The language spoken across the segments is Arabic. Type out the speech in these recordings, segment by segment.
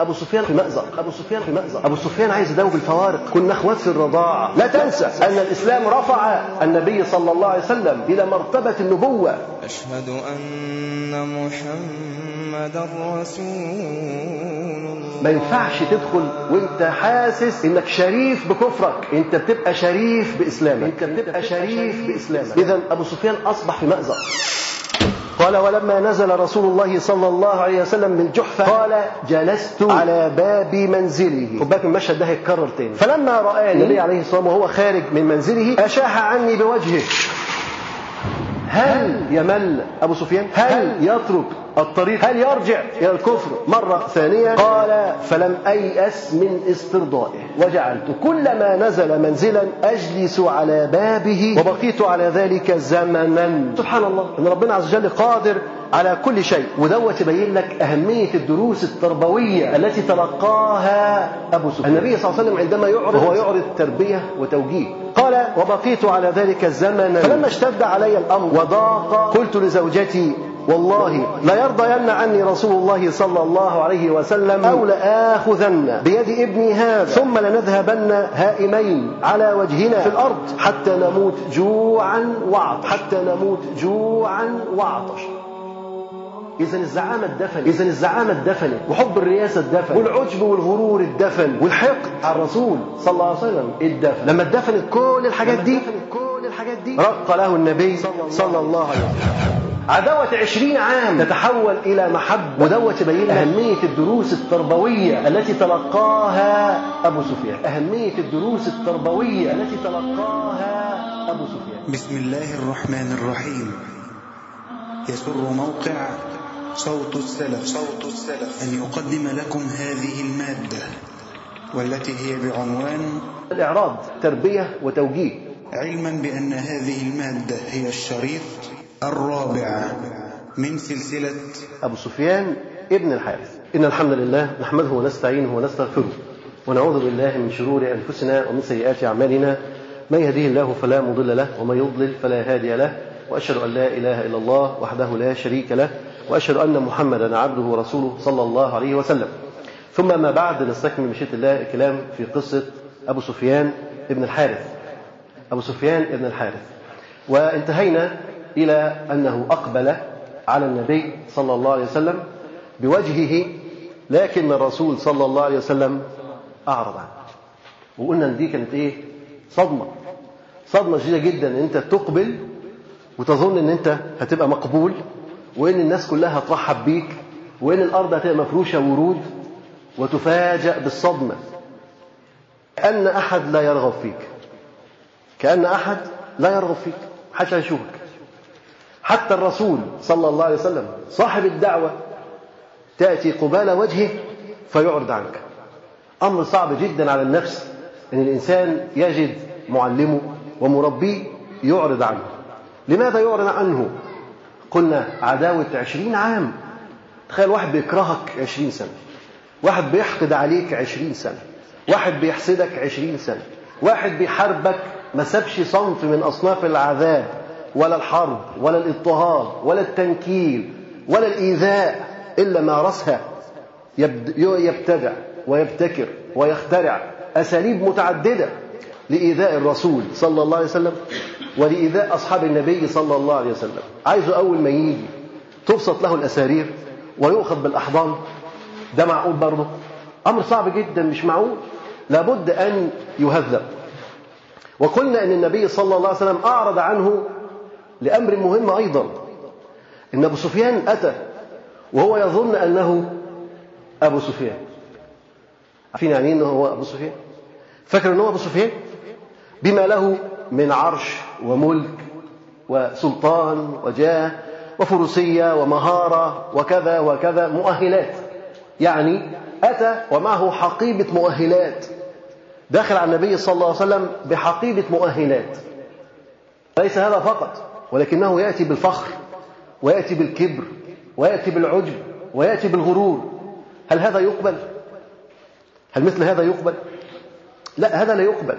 أبو سفيان في مأزق. أبو سفيان في مأزق. أبو سفيان عايز يداوب الفوارق كنا أخوات في الرضاعة. لا تنسى أن الإسلام رفع النبي صلى الله عليه وسلم إلى مرتبة النبوة. أشهد أن محمدا رسول الله. ما ينفعش تدخل وأنت حاسس إنك شريف بكفرك. أنت بتبقى شريف بإسلامك. أنت بتبقى شريف بإسلامك. اذا أبو سفيان أصبح في مأزق. قال ولما نزل رسول الله صلى الله عليه وسلم من جحفة قال جلست على باب منزله. خد بالك المشهد ده هيتكرر تاني. فلما رآني النبي عليه الصلاة والسلام وهو خارج من منزله أشاح عني بوجهه. هل يمل أبو سفيان؟ هل يترك الطريق هل يرجع إلى الكفر مرة ثانية؟ قال فلم أيأس من استرضائه. وجعلت كلما نزل منزلا أجلس على بابه وبقيت على ذلك زمنا. سبحان الله. إن ربنا عز وجل قادر على كل شيء. ودوت يبين لك أهمية الدروس التربوية التي تلقاها أبو سفيان. النبي صلى الله عليه وسلم عندما يعرض هو يعرض تربية وتوجيه. قال وبقيت على ذلك زمنا. فلما اشتد علي الأمر وضاق قلت لزوجتي والله ليرضين عني رسول الله صلى الله عليه وسلم أو لآخذن بيد ابني هذا ثم لنذهبن هائمين على وجهنا في الأرض حتى نموت جوعا وعطش حتى نموت جوعا وعطش إذا الزعامة اتدفن إذا الزعامة اتدفنت وحب الرئاسة اتدفن والعجب والغرور اتدفن والحقد على الرسول صلى الله عليه وسلم اتدفن. لما اتدفنت كل الحاجات دي الحاجات دي. رق له النبي صلى الله عليه وسلم. عداوة عشرين عام. تتحول إلى محبة. ودوت يبين أهمية الدروس التربوية التي تلقاها أبو سفيان. أهمية الدروس التربوية التي تلقاها أبو سفيان. بسم الله الرحمن الرحيم. يسر موقع صوت السلف. صوت السلف. أن يقدم لكم هذه المادة والتي هي بعنوان الإعراض تربية وتوجيه. علما بأن هذه المادة هي الشريط الرابع من سلسلة أبو سفيان ابن الحارث. إن الحمد لله نحمده ونستعينه ونستغفره ونعوذ بالله من شرور أنفسنا ومن سيئات أعمالنا. من يهديه الله فلا مضل له ومن يضلل فلا هادي له. وأشهد أن لا إله إلا الله وحده لا شريك له. وأشهد أن محمدا عبده ورسوله صلى الله عليه وسلم. ثم ما بعد نستكمل مشيئة الله الكلام في قصة أبو سفيان ابن الحارث. أبو سفيان ابن الحارث. وانتهينا إلى أنه أقبل على النبي صلى الله عليه وسلم بوجهه لكن الرسول صلى الله عليه وسلم أعرض عنه. وقلنا إن دي كانت إيه؟ صدمة. صدمة شديدة جدا إن أنت تقبل وتظن إن أنت هتبقى مقبول وإن الناس كلها هترحب بيك وإن الأرض هتبقى مفروشة ورود وتفاجأ بالصدمة. كأن أحد لا يرغب فيك. كأن أحد لا يرغب فيك حتى يشوفك. حتى الرسول صلى الله عليه وسلم صاحب الدعوة تأتي قبال وجهه فيعرض عنك. أمر صعب جدا على النفس أن الإنسان يجد معلمه ومربيه يعرض عنه. لماذا يعرض عنه؟ قلنا عداوة عشرين عام. تخيل واحد بيكرهك عشرين سنة واحد بيحقد عليك عشرين سنة واحد بيحسدك عشرين سنة واحد بيحاربك ما سابش صنف من أصناف العذاب ولا الحرب ولا الاضطهاد ولا التنكيل ولا الإيذاء إلا مارسها يبتدع ويبتكر ويخترع أساليب متعددة لإيذاء الرسول صلى الله عليه وسلم ولإيذاء أصحاب النبي صلى الله عليه وسلم. عايزه أول ما يجي تبسط له الأسارير ويؤخذ بالأحضان. ده معقول برضه؟ أمر صعب جدا مش معقول؟ لابد أن يهذب. وقلنا أن النبي صلى الله عليه وسلم أعرض عنه لأمر مهم أيضا. إن أبو سفيان أتى وهو يظن أنه أبو سفيان. عارفين يعني أنه هو أبو سفيان؟ فاكر أنه أبو سفيان؟ بما له من عرش وملك وسلطان وجاه وفروسية ومهارة وكذا وكذا مؤهلات. يعني أتى ومعه حقيبة مؤهلات. داخل على النبي صلى الله عليه وسلم بحقيبة مؤهلات. ليس هذا فقط ولكنه يأتي بالفخر ويأتي بالكبر ويأتي بالعجب ويأتي بالغرور. هل هذا يقبل؟ هل مثل هذا يقبل؟ لا هذا لا يقبل.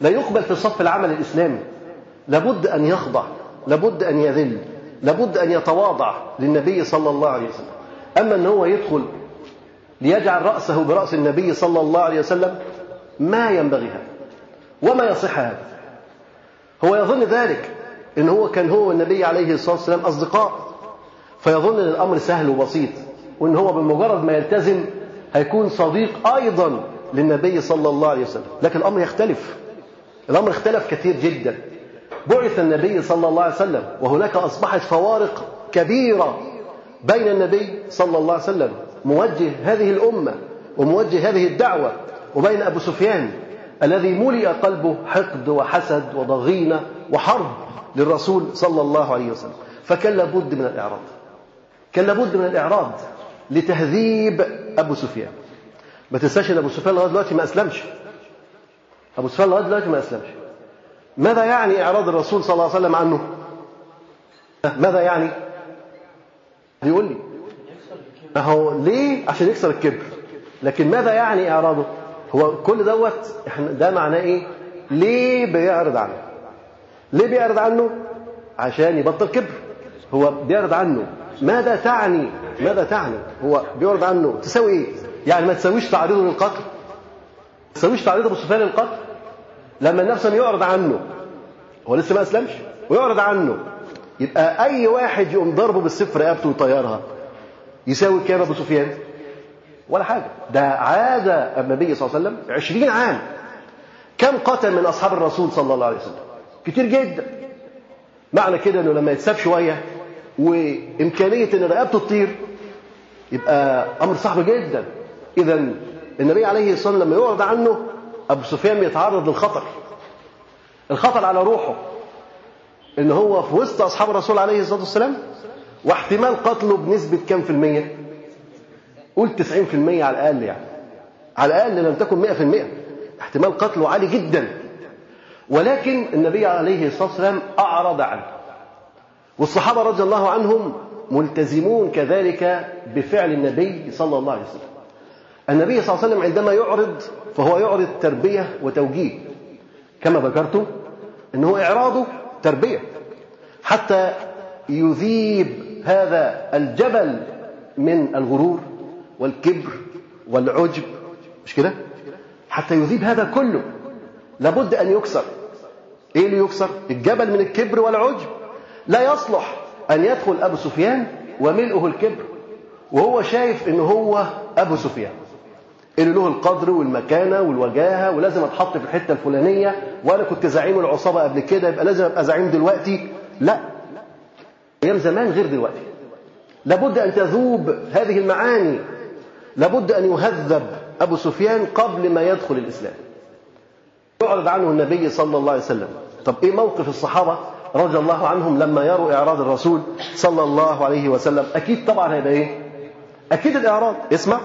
لا يقبل في صف العمل الإسلامي. لابد أن يخضع لابد أن يذل لابد أن يتواضع للنبي صلى الله عليه وسلم. أما أن هو يدخل ليجعل رأسه برأس النبي صلى الله عليه وسلم ما ينبغي هذا وما يصح هذا. هو يظن ذلك إن هو كان هو والنبي عليه الصلاة والسلام أصدقاء. فيظن إن الأمر سهل وبسيط وإن هو بمجرد ما يلتزم هيكون صديق أيضا للنبي صلى الله عليه وسلم. لكن الأمر يختلف. الأمر اختلف كثير جدا. بعث النبي صلى الله عليه وسلم وهناك أصبحت فوارق كبيرة بين النبي صلى الله عليه وسلم. موجه هذه الأمة وموجه هذه الدعوة وبين أبو سفيان الذي ملئ قلبه حقد وحسد وضغينة وحرب للرسول صلى الله عليه وسلم. فكان لابد من الإعراض. كان لابد من الإعراض لتهذيب أبو سفيان. ما تنساش إن أبو سفيان لغاية دلوقتي ما أسلمش. أبو سفيان لغاية دلوقتي ما أسلمش. ماذا يعني إعراض الرسول صلى الله عليه وسلم عنه؟ ماذا يعني؟ بيقول لي. أهو ليه؟ عشان يكسر الكبر. لكن ماذا يعني إعراضه؟ هو كل دوت إحنا ده معناه إيه؟ ليه بيعرض عنه؟ ليه بيعرض عنه؟ عشان يبطل كبر. هو بيعرض عنه. ماذا تعني؟ ماذا تعني؟ هو بيعرض عنه. تساوي إيه؟ يعني ما تساويش تعريضه للقتل. ما تساويش تعريض ابو سفيان للقتل. لما النفس يعرض عنه هو لسه ما أسلمش؟ ويعرض عنه. يبقى أي واحد يقوم ضربه بالسيف رقبته ويطيرها يساوي كام أبو سفيان؟ ولا حاجة. ده عاد النبي صلى الله عليه وسلم 20 عام. كم قتل من أصحاب الرسول صلى الله عليه وسلم؟ كتير جدا. معنى كده إنه لما يتساب شوية وإمكانية إن رقبته تطير يبقى أمر صعب جدا. اذا النبي عليه الصلاة والسلام لما يعرض عنه أبو سفيان بيتعرض للخطر. الخطر على روحه. إن هو في وسط أصحاب الرسول عليه الصلاة والسلام واحتمال قتله بنسبة كام في المية؟ قول 90% على الأقل يعني. على الأقل لم تكن 100% احتمال قتله عالي جدا. ولكن النبي عليه الصلاة والسلام أعرض عنه. والصحابة رضي الله عنهم ملتزمون كذلك بفعل النبي صلى الله عليه وسلم. النبي صلى الله عليه وسلم عندما يعرض فهو يعرض تربية وتوجيه. كما ذكرت انه اعراضه تربية. حتى يذيب هذا الجبل من الغرور. والكبر والعجب مش كده؟ حتى يذيب هذا كله. لابد أن يكسر. إيه اللي يكسر؟ الجبل من الكبر والعجب. لا يصلح أن يدخل أبو سفيان وملئه الكبر وهو شايف إن هو أبو سفيان. اللي له القدر والمكانة والوجاهة ولازم أتحط في الحتة الفلانية وأنا كنت زعيم العصابة قبل كده يبقى لازم أبقى زعيم دلوقتي. لا. أيام زمان غير دلوقتي. لابد أن تذوب هذه المعاني. لابد أن يهذب أبو سفيان قبل ما يدخل الإسلام. يعرض عنه النبي صلى الله عليه وسلم. طب إيه موقف الصحابة رضي الله عنهم لما يروا إعراض الرسول صلى الله عليه وسلم؟ أكيد طبعا هيبقى إيه؟ أكيد الإعراض. اسمع.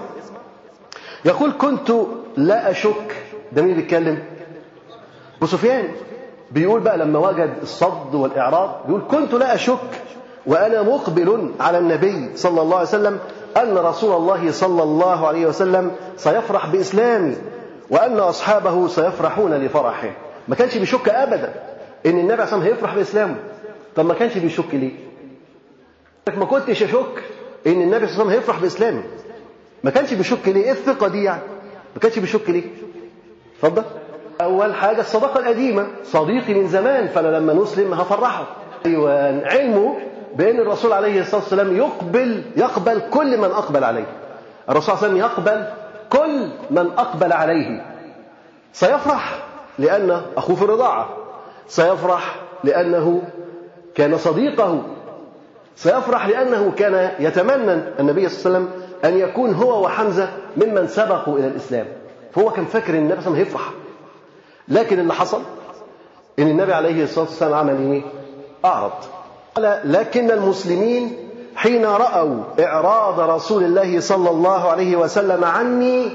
يقول كنت لا أشك. ده مين بيتكلم؟ أبو سفيان. بيقول بقى لما وجد الصد والإعراض بيقول كنت لا أشك وأنا مقبل على النبي صلى الله عليه وسلم أن رسول الله صلى الله عليه وسلم سيفرح بإسلامي وأن أصحابه سيفرحون لفرحه. ما كانش بيشك أبدا إن النبي عليه والسلام هيفرح بإسلامه. طب ما كانش بيشك ليه؟ ما كنتش أشك إن النبي صلى الله عليه وسلم هيفرح بإسلامه. ما كانش بيشك ليه؟ إيه الثقة دي يعني؟ ما كانش بيشك ليه؟ اتفضل. أول حاجة الصداقة القديمة. صديقي من زمان فأنا لما نسلم هفرحه. أيوه علمه بأن الرسول عليه الصلاة والسلام يقبل يقبل كل من أقبل عليه. الرسول صلى الله عليه وسلم يقبل كل من أقبل عليه. سيفرح لأن أخوه في الرضاعة. سيفرح لأنه كان صديقه. سيفرح لأنه كان يتمنى النبي صلى الله عليه وسلم أن يكون هو وحمزة ممن سبقوا إلى الإسلام. فهو كان فاكر أن النبي صلى الله عليه وسلم هيفرح. لكن اللي حصل؟ أن النبي عليه الصلاة والسلام عمل إيه؟ أعرض. قال لكن المسلمين حين رأوا إعراض رسول الله صلى الله عليه وسلم عني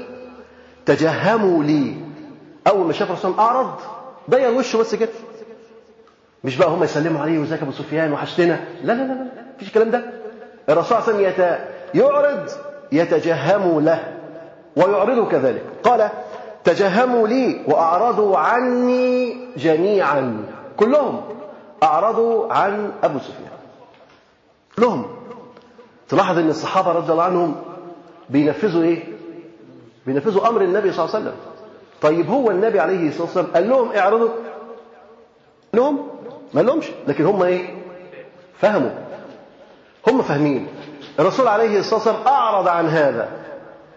تجهموا لي. أول ما شاف الرسول أعرض ضيق وشه بس كده. مش بقى هم يسلموا عليه وازيك أبو سفيان وحشتنا؟ لا لا لا لا مفيش الكلام ده. الرسول صلى الله عليه وسلم يعرض يتجهموا له ويعرض كذلك. قال تجهموا لي وأعرضوا عني جميعا كلهم. أعرضوا عن أبو سفيان. كلهم تلاحظ أن الصحابة رضي الله عنهم بينفذوا إيه؟ بينفذوا أمر النبي صلى الله عليه وسلم. طيب هو النبي عليه الصلاة والسلام قال لهم اعرضوا؟ لهم ما لهمش. لكن هم إيه؟ فهموا. هم فاهمين. الرسول عليه الصلاة والسلام أعرض عن هذا.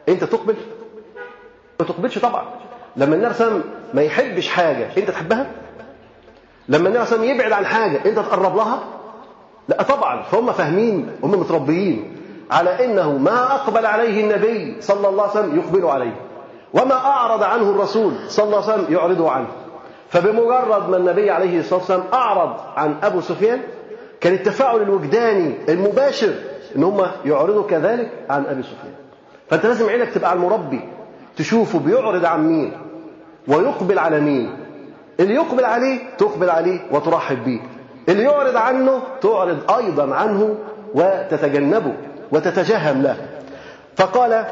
أنت تقبل؟ ما تقبلش طبعا. لما النبي ما يحبش حاجة أنت تحبها؟ لما النبي عليه يبعد عن حاجة أنت تقرب لها؟ لا طبعا. فهم فاهمين هم متربيين على إنه ما أقبل عليه النبي صلى الله عليه وسلم يقبل عليه وما أعرض عنه الرسول صلى الله عليه وسلم يعرض عنه. فبمجرد ما النبي عليه الصلاة والسلام أعرض عن أبو سفيان كان التفاعل الوجداني المباشر إن هم يعرضوا كذلك عن أبي سفيان. فأنت لازم عينك تبقى على المربي تشوفه بيعرض عن مين ويقبل على مين. اللي يقبل عليه تقبل عليه وترحب به اللي يعرض عنه تعرض أيضا عنه وتتجنبه وتتجهم له. فقال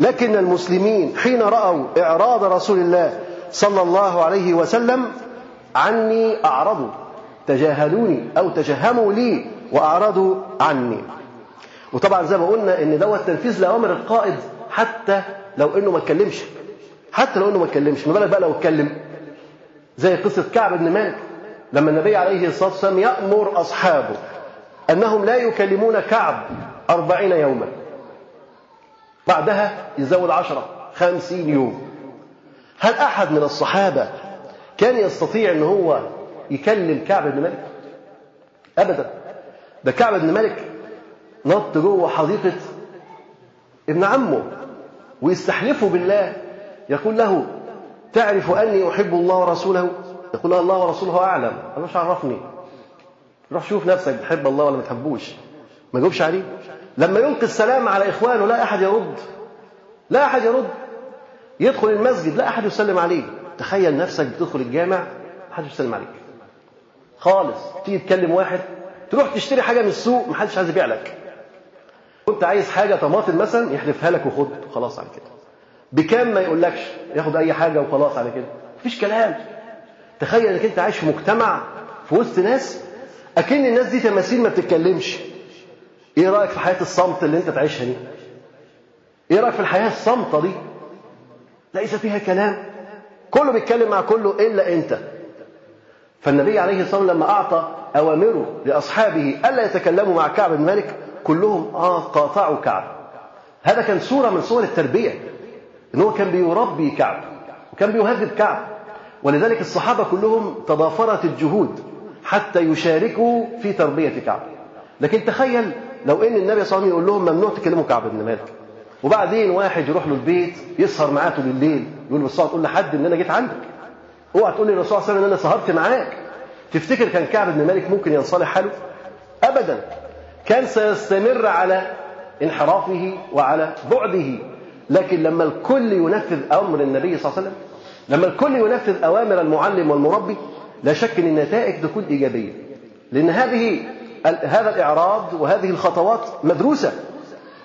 لكن المسلمين حين رأوا إعراض رسول الله صلى الله عليه وسلم عني أعرضوا تجاهلوني أو تجهموا لي وأعرضوا عني. وطبعا زي ما قلنا إن دوت تنفيذ لأوامر القائد حتى لو إنه ما اتكلمش. حتى لو إنه ما اتكلمش ما بالك بقى لو اتكلم. زي قصة كعب بن مالك لما النبي عليه الصلاة والسلام يأمر أصحابه أنهم لا يكلمون كعب أربعين يوما. بعدها يزود عشرة خمسين يوم. هل أحد من الصحابة كان يستطيع أن هو يكلم كعب بن مالك؟ أبدا. ده كعب بن مالك نط جوه حديقة ابن عمه ويستحلفه بالله يقول له تعرف أني أحب الله ورسوله؟ يقول الله ورسوله أعلم. أنا مش عرفني. روح شوف نفسك بتحب الله ولا ما بتحبوش. ما جاوبش عليه لما يلقي السلام على إخوانه لا أحد يرد. لا أحد يرد. يدخل المسجد لا أحد يسلم عليه. تخيل نفسك بتدخل الجامع ما حدش يسلم عليك. خالص. تيجي تكلم واحد تروح تشتري حاجة من السوق ما حدش عايز يبيع لك. كنت عايز حاجة طماطم مثلا يحلفها لك وخد. خلاص على كده. بكام ما يقولكش ياخد أي حاجة وخلاص على كده. مفيش كلام. تخيل إنك أنت عايش في مجتمع في وسط ناس أكن الناس دي تماثيل ما بتتكلمش. إيه رأيك في حياة الصمت اللي أنت تعيشها دي؟ إيه رأيك في الحياة الصامتة دي؟ ليس فيها كلام. كله بيتكلم مع كله إلا أنت. فالنبي عليه الصلاة والسلام لما أعطى أوامره لأصحابه ألا يتكلموا مع كعب بن مالك كلهم آه قاطعوا كعب. هذا كان صورة من صور التربية. ان هو كان بيربي كعب وكان بيهذب كعب. ولذلك الصحابة كلهم تضافرت الجهود حتى يشاركوا في تربية كعب. لكن تخيل لو إن النبي صلى الله عليه وسلم يقول لهم ممنوع تكلموا كعب بن مالك. وبعدين واحد يروح له البيت يسهر معاه طول الليل يقول له تقول لحد إن أنا جيت عندك. اوعى تقول لي الرسول صلى الله عليه وسلم ان أنا سهرت معاك. تفتكر كان كعب بن مالك ممكن ينصلح حاله؟ ابدا. كان سيستمر على انحرافه وعلى بعده. لكن لما الكل ينفذ أمر النبي صلى الله عليه وسلم لما الكل ينفذ أوامر المعلم والمربي لا شك أن النتائج تكون إيجابية. لأن هذه هذا الإعراض وهذه الخطوات مدروسة.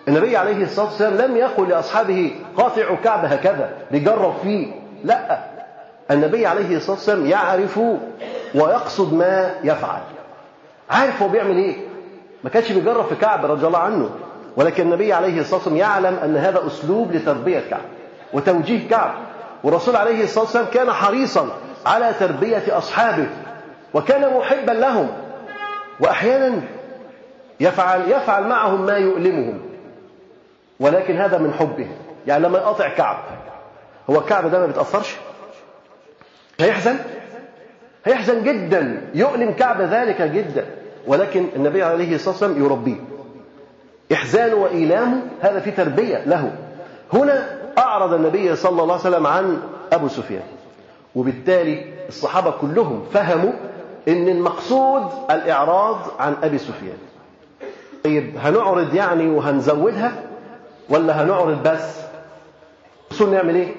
النبي عليه الصلاة والسلام لم يقل لأصحابه قاطعوا كعب هكذا بيجرب فيه. لا. النبي عليه الصلاة والسلام يعرف ويقصد ما يفعل. عارف هو بيعمل إيه؟ ما كانش بيجرب في كعب رضي الله عنه. ولكن النبي عليه الصلاة والسلام يعلم أن هذا أسلوب لتربية كعب وتوجيه كعب. والرسول عليه الصلاة والسلام كان حريصا على تربية أصحابه وكان محبا لهم. وأحيانا يفعل يفعل معهم ما يؤلمهم. ولكن هذا من حبه. يعني لما يقطع كعب. هو كعب ده ما بيتأثرش؟ هيحزن؟ هيحزن جدا. يؤلم كعب ذلك جدا. ولكن النبي عليه الصلاة والسلام يربيه. إحزانه وإيلامه هذا في تربية له. هنا أعرض النبي صلى الله عليه وسلم عن أبو سفيان. وبالتالي الصحابة كلهم فهموا أن المقصود الإعراض عن أبي سفيان. طيب هنعرض يعني وهنزودها ولا هنعرض بس؟ الرسول نعمل إيه؟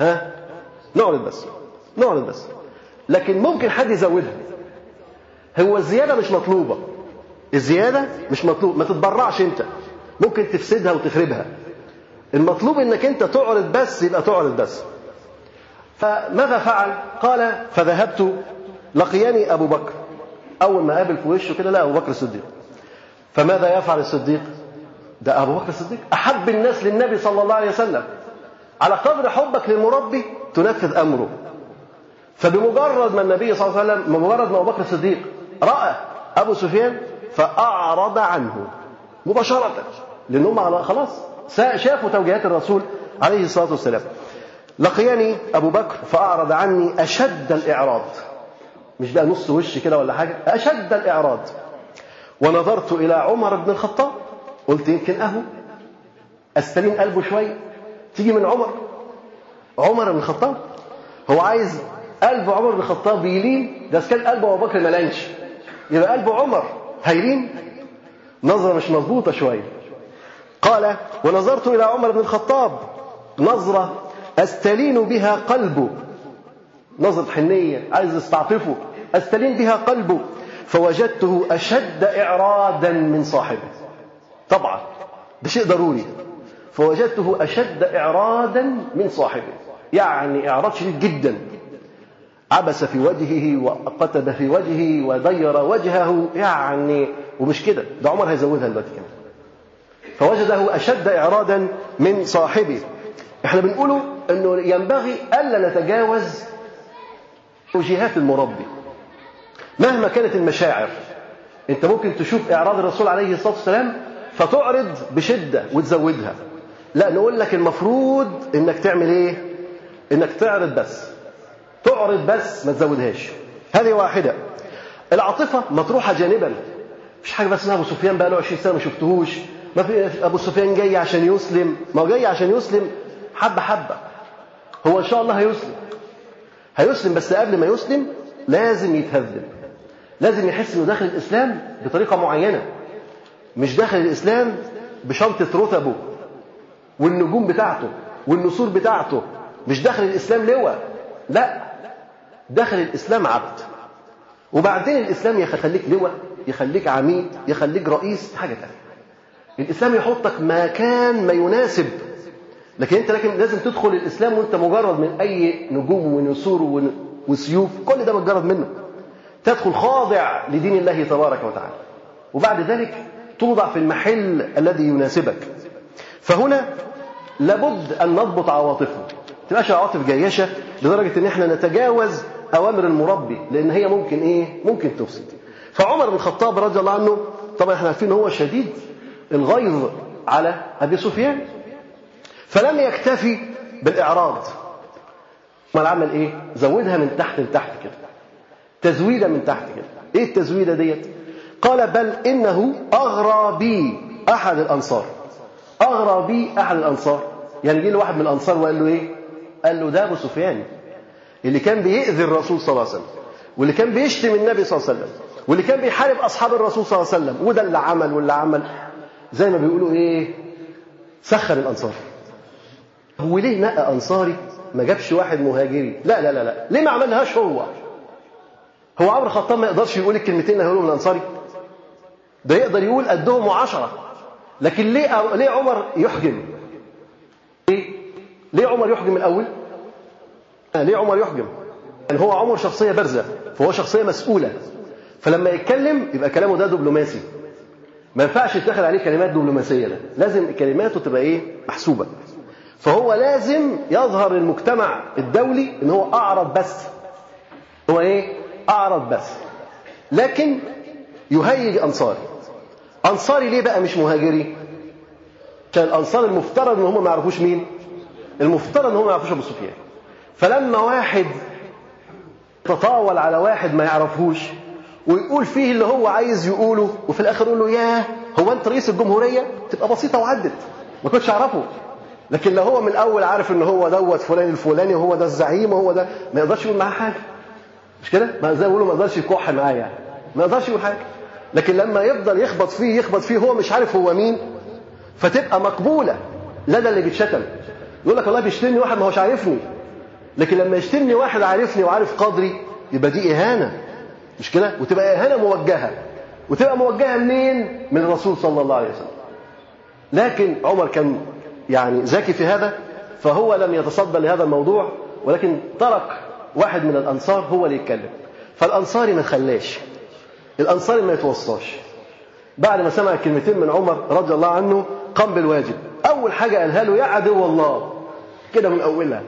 ها؟ نعرض بس نعرض بس. لكن ممكن حد يزودها. هو الزيادة مش مطلوبة. الزيادة مش مطلوب. ما تتبرعش انت. ممكن تفسدها وتخربها. المطلوب انك انت تعرض بس يبقى تعرض بس. فماذا فعل؟ قال فذهبت لقياني أبو بكر. أول ما قابل في وشه كده لا أبو بكر الصديق. فماذا يفعل الصديق؟ ده أبو بكر الصديق. أحب الناس للنبي صلى الله عليه وسلم. على قدر حبك للمربي تنفذ أمره. فبمجرد ما النبي صلى الله عليه وسلم بمجرد ما أبو بكر الصديق رأى أبو سفيان فأعرض عنه مباشرة لانهم خلاص شافوا توجيهات الرسول عليه الصلاة والسلام. لقيني أبو بكر فأعرض عني أشد الإعراض. مش بقى نص وش كده ولا حاجة؟ أشد الإعراض. ونظرت إلى عمر بن الخطاب قلت يمكن أهو استلين قلبه شوية. تيجي من عمر. عمر بن الخطاب هو عايز قلب عمر بن الخطاب يلين ده كان قلب أبو بكر ما لانش يبقى قلب عمر هيلين نظرة مش مظبوطة شوية. قال ونظرت إلى عمر بن الخطاب. نظرة أستلين بها قلبه. نظرة حنية عايز استعطفه. أستلين بها قلبه. فوجدته أشد اعرادا من صاحبه. طبعا ده شيء ضروري. فوجدته أشد إعرادا من صاحبه. يعني إعراض شديد جدا. عبس في وجهه وقتب في وجهه ودير وجهه. يعني ومش كده ده عمر هيزودها دلوقتي كمان. فوجده أشد إعرادا من صاحبه. إحنا بنقوله إنه ينبغي ألا نتجاوز توجيهات المربي مهما كانت المشاعر. أنت ممكن تشوف إعراض الرسول عليه الصلاة والسلام فتعرض بشدة وتزودها. لا نقول لك المفروض إنك تعمل إيه؟ إنك تعرض بس. تعرض بس ما تزودهاش. هذه واحدة. العاطفة مطروحة جانبا. مش حاجة بس اسمها أبو سفيان بقى له 20 سنة ما شفتهوش. ما في أبو سفيان جاي عشان يسلم. ما هو جاي عشان يسلم حبة حبة. هو إن شاء الله هيسلم. هيسلم بس قبل ما يسلم لازم يتهذب. لازم يحس إنه داخل الإسلام بطريقة معينة. مش داخل الإسلام بشنطة رتبه والنجوم بتاعته والنسور بتاعته. مش داخل الإسلام لواء. لا. داخل الإسلام عبد. وبعدين الإسلام يخليك لواء يخليك عميد يخليك رئيس حاجة تانية. الإسلام يحطك مكان ما يناسب. لكن أنت لكن لازم تدخل الإسلام وأنت مجرد من أي نجوم ونسور وسيوف كل ده مجرد منه. تدخل خاضع لدين الله تبارك وتعالى. وبعد ذلك توضع في المحل الذي يناسبك. فهنا لابد أن نضبط عواطفنا. تبقاش عواطف جيشة لدرجة أن إحنا نتجاوز أوامر المربي لأن هي ممكن إيه؟ ممكن تفسد. فعمر بن الخطاب رضي الله عنه طبعا إحنا عارفين هو شديد الغيظ على أبي سفيان. فلم يكتفي بالإعراض. ما عمل إيه؟ زودها من تحت لتحت كده. تزويدة من تحت كده. إيه التزويدة ديت؟ قال بل إنه أغرى بي أحد الأنصار. أغرى بي أحد الأنصار. يعني جه واحد من الأنصار وقال له إيه؟ قال له ده أبو سفيان اللي كان بيأذي الرسول صلى الله عليه وسلم واللي كان بيشتم النبي صلى الله عليه وسلم واللي كان بيحارب أصحاب الرسول صلى الله عليه وسلم وده اللي عمل واللي عمل زي ما بيقولوا إيه سخر الأنصار. هو ليه نقى أنصاري ما جابش واحد مهاجري؟ لا لا لا لا. ليه ما عملهاش هو؟ هو عمرو الخطاب ما يقدرش يقول الكلمتين اللي هيقولهم الأنصاري ده يقدر يقول قدهم وعشرة لكن ليه ليه عمر يحجم؟ ليه؟ ليه عمر يحجم الأول؟ ليه عمر يحجم؟ يعني هو عمر شخصية بارزة فهو شخصية مسؤولة. فلما يتكلم يبقى كلامه ده دبلوماسي. ما ينفعش يتاخد عليه كلمات دبلوماسية ده. لازم كلماته تبقى إيه؟ محسوبة. فهو لازم يظهر للمجتمع الدولي إن هو أعرض بس. هو إيه؟ أعرض بس. لكن يهيج أنصاري. أنصاري ليه بقى مش مهاجري؟ عشان الأنصار المفترض إن هم ما يعرفوش مين؟ المفترض إن هم ما يعرفوش أبو سفيان. فلما واحد تطاول على واحد ما يعرفوش ويقول فيه اللي هو عايز يقوله وفي الآخر يقول له ياه هو أنت رئيس الجمهورية؟ تبقى بسيطة وعدت. ما كنتش أعرفه. لكن لو هو من الأول عارف إن هو دوت فلان الفلاني وهو ده الزعيم وهو ده ما يقدرش يقول معاه حاجة. مش كده؟ ما زي ما بيقولوا ما يقدرش يكح معاه يعني. ما يقدرش يقول حاجة. لكن لما يفضل يخبط فيه يخبط فيه هو مش عارف هو مين فتبقى مقبولة لدى اللي بيتشتم يقول لك والله بيشتمني واحد ما هوش عارفني. لكن لما يشتمني واحد عارفني وعارف قدري يبقى دي إهانة. مش كده؟ وتبقى إهانة موجهة. وتبقى موجهة منين من الرسول صلى الله عليه وسلم. لكن عمر كان يعني ذكي في هذا فهو لم يتصدى لهذا الموضوع ولكن ترك واحد من الأنصار هو اللي يتكلم. فالأنصاري ما خلاش الأنصاري ما يتوصاش. بعد ما سمع كلمتين من عمر رضي الله عنه قام بالواجب. أول حاجة قالها له يا عدو الله. كده من أولها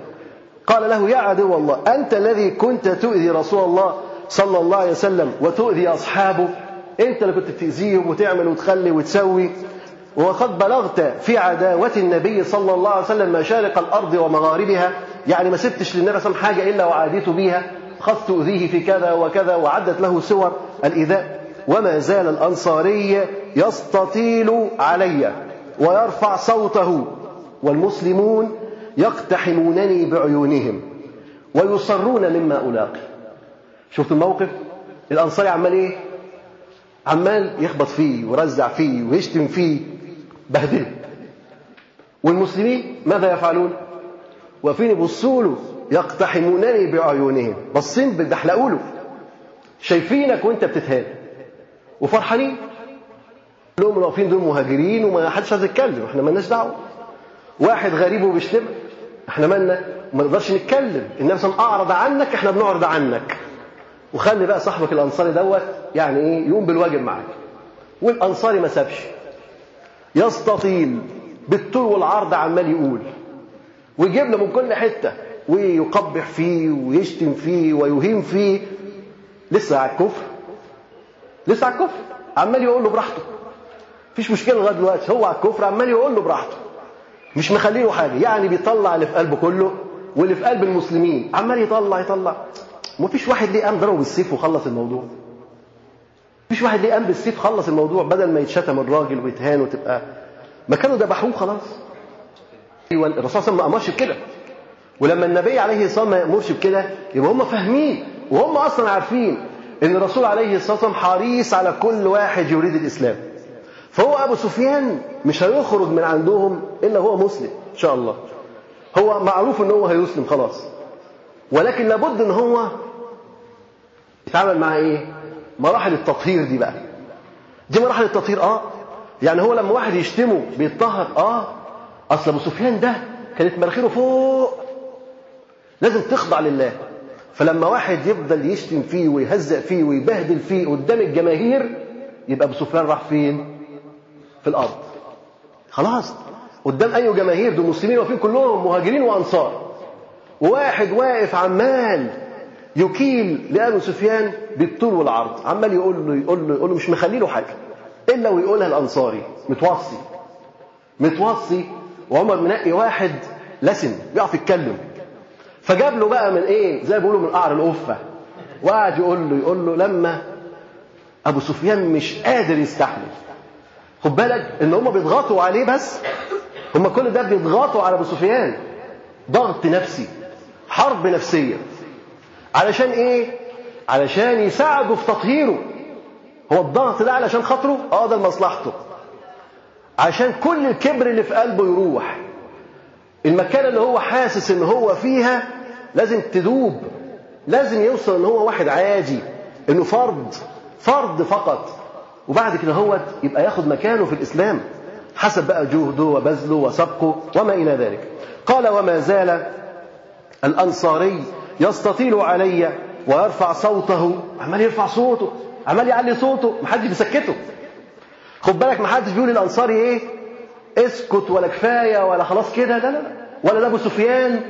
قال له يا عدو الله أنت الذي كنت تؤذي رسول الله صلى الله عليه وسلم وتؤذي أصحابه؟ أنت اللي كنت تأذيهم وتعمل وتخلي وتسوي. وقد بلغت في عداوة النبي صلى الله عليه وسلم مشارق الأرض ومغاربها. يعني ما سبتش للنبي صلى الله عليه وسلم حاجة إلا وعاديت بها خذت تؤذيه في كذا وكذا وعدت له سور الإيذاء. وما زال الأنصاري يستطيل علي ويرفع صوته. والمسلمون يقتحمونني بعيونهم ويصرون مما ألاقي. شفت الموقف؟ الأنصاري عمال إيه؟ عمال يخبط فيه ويرزع فيه ويشتم فيه. بهدله والمسلمين ماذا يفعلون؟ واقفين يبصوا له يقتحمونني بعيونهم. باصين بيدحلقوا له شايفينك وانت بتتهان. وفرحانين. لهم واقفين دول مهاجرين وما حدش عايز يتكلم. إحنا مالناش دعوة. واحد غريب وبيشتمك. إحنا مالنا ما نقدرش نتكلم. النبي صلى الله عليه وسلم أعرض عنك إحنا بنعرض عنك. وخلي بقى صاحبك الأنصاري دوت يعني إيه يقوم بالواجب معاك. والأنصاري ما سابش. يستطيل بالطول والعرض عمال يقول. ويجيب له من كل حتة. ويقبح فيه ويشتم فيه ويهين فيه. لسه على الكفر. لسه على الكفر. عمال يقول له براحته. مفيش مشكلة لغاية دلوقتي. هو على الكفر عمال يقول له براحته. مش مخليه حاجة. يعني بيطلع اللي في قلبه كله واللي في قلب المسلمين. عمال يطلع يطلع. مفيش واحد ليه قام ضربه بالسيف وخلص الموضوع. مفيش واحد ليه قام بالسيف خلص الموضوع بدل ما يتشتم الراجل ويتهان وتبقى ما كانوا ذبحوه خلاص. أيوه الرسول صلى الله عليه وسلم ما أمرش بكده. ولما النبي عليه الصلاة والسلام ما يأمرش بكده يبقى هم فاهمين وهم أصلا عارفين إن الرسول عليه الصلاة والسلام حريص على كل واحد يريد الإسلام. فهو أبو سفيان مش هيخرج من عندهم إلا هو مسلم إن شاء الله. هو معروف إن هو هيسلم خلاص. ولكن لابد إن هو يتعامل مع إيه؟ مراحل التطهير دي بقى. دي مراحل التطهير آه. يعني هو لما واحد يشتمه بيتطهر آه. أصل أبو سفيان ده كانت مناخيره فوق. لازم تخضع لله. فلما واحد يفضل يشتم فيه ويهزق فيه ويبهدل فيه قدام الجماهير يبقى أبو سفيان راح فين؟ في الأرض. خلاص. قدام أي جماهير؟ دول مسلمين واقفين كلهم مهاجرين وأنصار. وواحد واقف عمال يكيل لابو سفيان بالطول والعرض. عمال يقول له يقول له يقول له مش مخلي له حاجة. إلا ويقولها الأنصاري متوصي. متوصي وعمر منقي واحد لسن بيعرف يتكلم. فجاب له بقى من إيه؟ زي ما بيقولوا من قعر القفه وقعد يقول له يقول له لما أبو سفيان مش قادر يستحمل. خد بالك إن هم بيضغطوا عليه بس هم كل ده بيضغطوا على أبو سفيان. ضغط نفسي حرب نفسية. علشان إيه؟ علشان يساعدوا في تطهيره. هو الضغط ده علشان خاطره؟ آه ده لمصلحته. عشان كل الكبر اللي في قلبه يروح. المكان اللي هو حاسس إن هو فيها لازم تدوب لازم يوصل إن هو واحد عادي إنه فرد فرد فقط. وبعد كده هو يبقى ياخد مكانه في الإسلام. حسب بقى جهده وبذله وسبقه وما إلى ذلك. قال وما زال الأنصاري يستطيل علي ويرفع صوته. عمال يرفع صوته عمال يعلي صوته محدش بيسكته. خد بالك محدش بيقول الانصاري إيه؟ اسكت ولا كفاية ولا خلاص كده. لا لا لا. ولا ده أبو سفيان.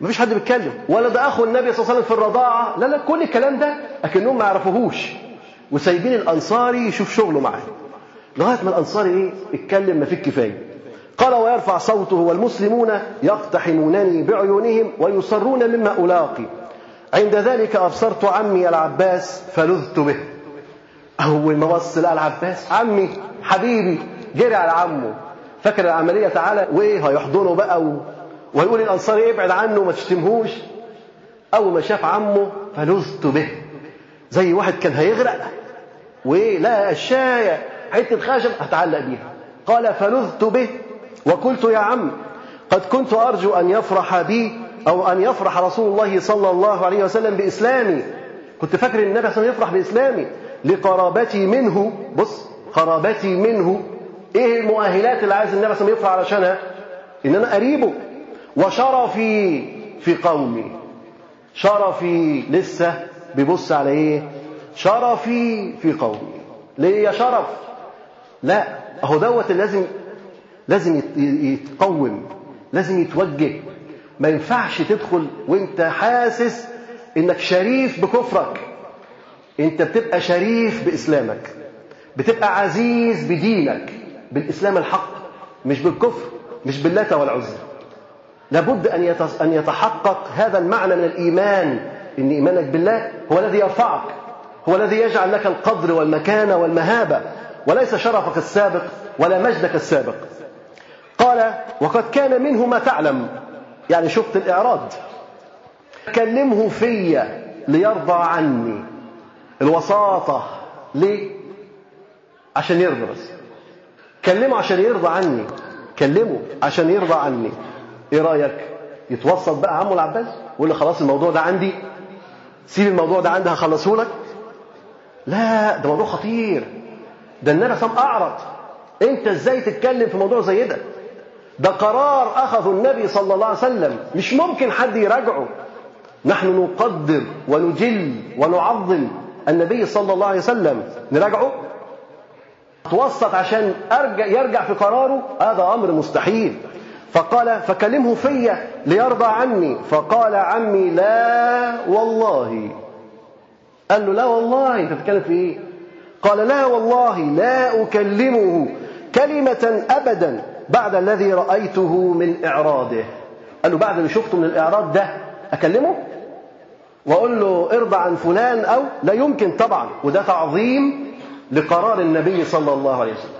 مفيش حد بيتكلم. ولا ده أخو النبي صلى الله عليه وسلم في الرضاعة. لا لا كل الكلام ده أكنهم ما يعرفوهوش. وسايبين الأنصاري يشوف شغله معاه. لغاية ما الأنصاري إيه؟ اتكلم ما فيه الكفايه قال ويرفع صوته والمسلمون يقتحمونني بعيونهم ويصرون مما ألاقي. عند ذلك أبصرت عمي العباس فلذت به. أول ما بص لقى العباس عمي حبيبي جري على عمه. فاكر العملية تعالى وإيه؟ هيحضنه بقى و... ويقول الأنصاري ابعد عنه ما تشتمهوش. أول ما شاف عمه فلذت به. زي واحد كان هيغرق وايه لا الشايه حتة خشب هتعلق بيها. قال فلذت به وقلت يا عم قد كنت أرجو أن يفرح بي أو أن يفرح رسول الله صلى الله عليه وسلم بإسلامي. كنت فاكر إن النبي صلى الله عليه وسلم يفرح بإسلامي. لقرابتي منه بص قرابتي منه. إيه المؤهلات اللي عايز النبي صلى الله عليه وسلم يفرح علشانها؟ إن أنا قريبه. وشرفي في قومي. شرفي لسه بيبص على إيه؟ شرفي في قومي. ليه يا شرف؟ لا اهو دوت لازم لازم يتقوم لازم يتوجه. ما ينفعش تدخل وانت حاسس انك شريف بكفرك. انت بتبقى شريف بإسلامك. بتبقى عزيز بدينك. بالإسلام الحق مش بالكفر مش باللات والعزى لابد أن أن يتحقق هذا المعنى من الإيمان. إن إيمانك بالله هو الذي يرفعك. هو الذي يجعل لك القدر والمكانة والمهابة وليس شرفك السابق ولا مجدك السابق. قال وقد كان منه ما تعلم. يعني شفت الإعراض. كلمه في ليرضى عني الوساطة ليه؟ عشان يرضى بس. كلمه عشان يرضى عني كلمه عشان يرضى عني. إيه رأيك يتوسط بقى عمه العباس؟ ويقول له خلاص الموضوع ده عندي سيب الموضوع ده عندي هخلصه لك لا ده موضوع خطير. ده النبي صلى أعرض. أنت إزاي تتكلم في موضوع زي ده؟ ده قرار أخذه النبي صلى الله عليه وسلم. مش ممكن حد يراجعه. نحن نقدر ونجل ونعظم النبي صلى الله عليه وسلم. نراجعه؟ توسط عشان أرجع يرجع في قراره؟ هذا أمر مستحيل. فقال فكلمه في ليرضى عني. فقال عمي لا والله. قال له لا والله. انت بتتكلم في إيه؟ قال لا والله لا أكلمه كلمة أبدا بعد الذي رأيته من إعراضه. قال له بعد اللي شفته من الإعراض ده أكلمه؟ وأقول له ارضى عن فلان أو لا يمكن طبعا. وده تعظيم لقرار النبي صلى الله عليه وسلم.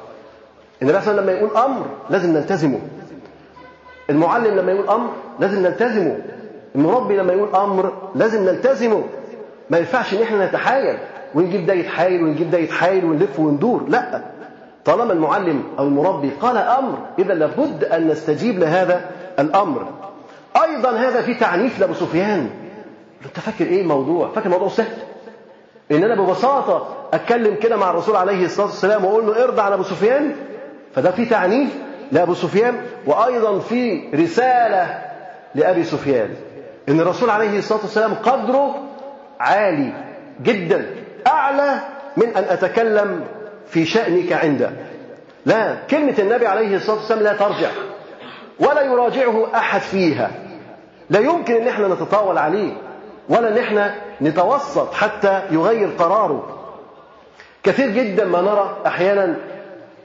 النبي صلى الله عليه وسلم لما يقول أمر لازم نلتزمه. المعلم لما يقول أمر لازم نلتزمه. المربي لما يقول أمر لازم نلتزمه. ما ينفعش إن إحنا نتحايل ونجيب ده يتحايل ونجيب ده يتحايل ونلف وندور لا. طالما المعلم أو المربي قال أمر إذا لابد أن نستجيب لهذا الأمر. أيضا هذا في تعنيف لأبو سفيان. أنت فاكر إيه الموضوع؟ فاكر الموضوع سهل؟ إن أنا ببساطة أتكلم كده مع الرسول عليه الصلاة والسلام وأقول له ارضى على أبو سفيان فده في تعنيف لأبو سفيان وأيضا في رسالة لأبي سفيان. إن الرسول عليه الصلاة والسلام قدره عالي جدا أعلى من أن أتكلم في شأنك عنده. لا كلمة النبي عليه الصلاة والسلام لا ترجع ولا يراجعه أحد فيها. لا يمكن إن إحنا نتطاول عليه ولا إن إحنا نتوسط حتى يغير قراره. كثير جدا ما نرى أحيانا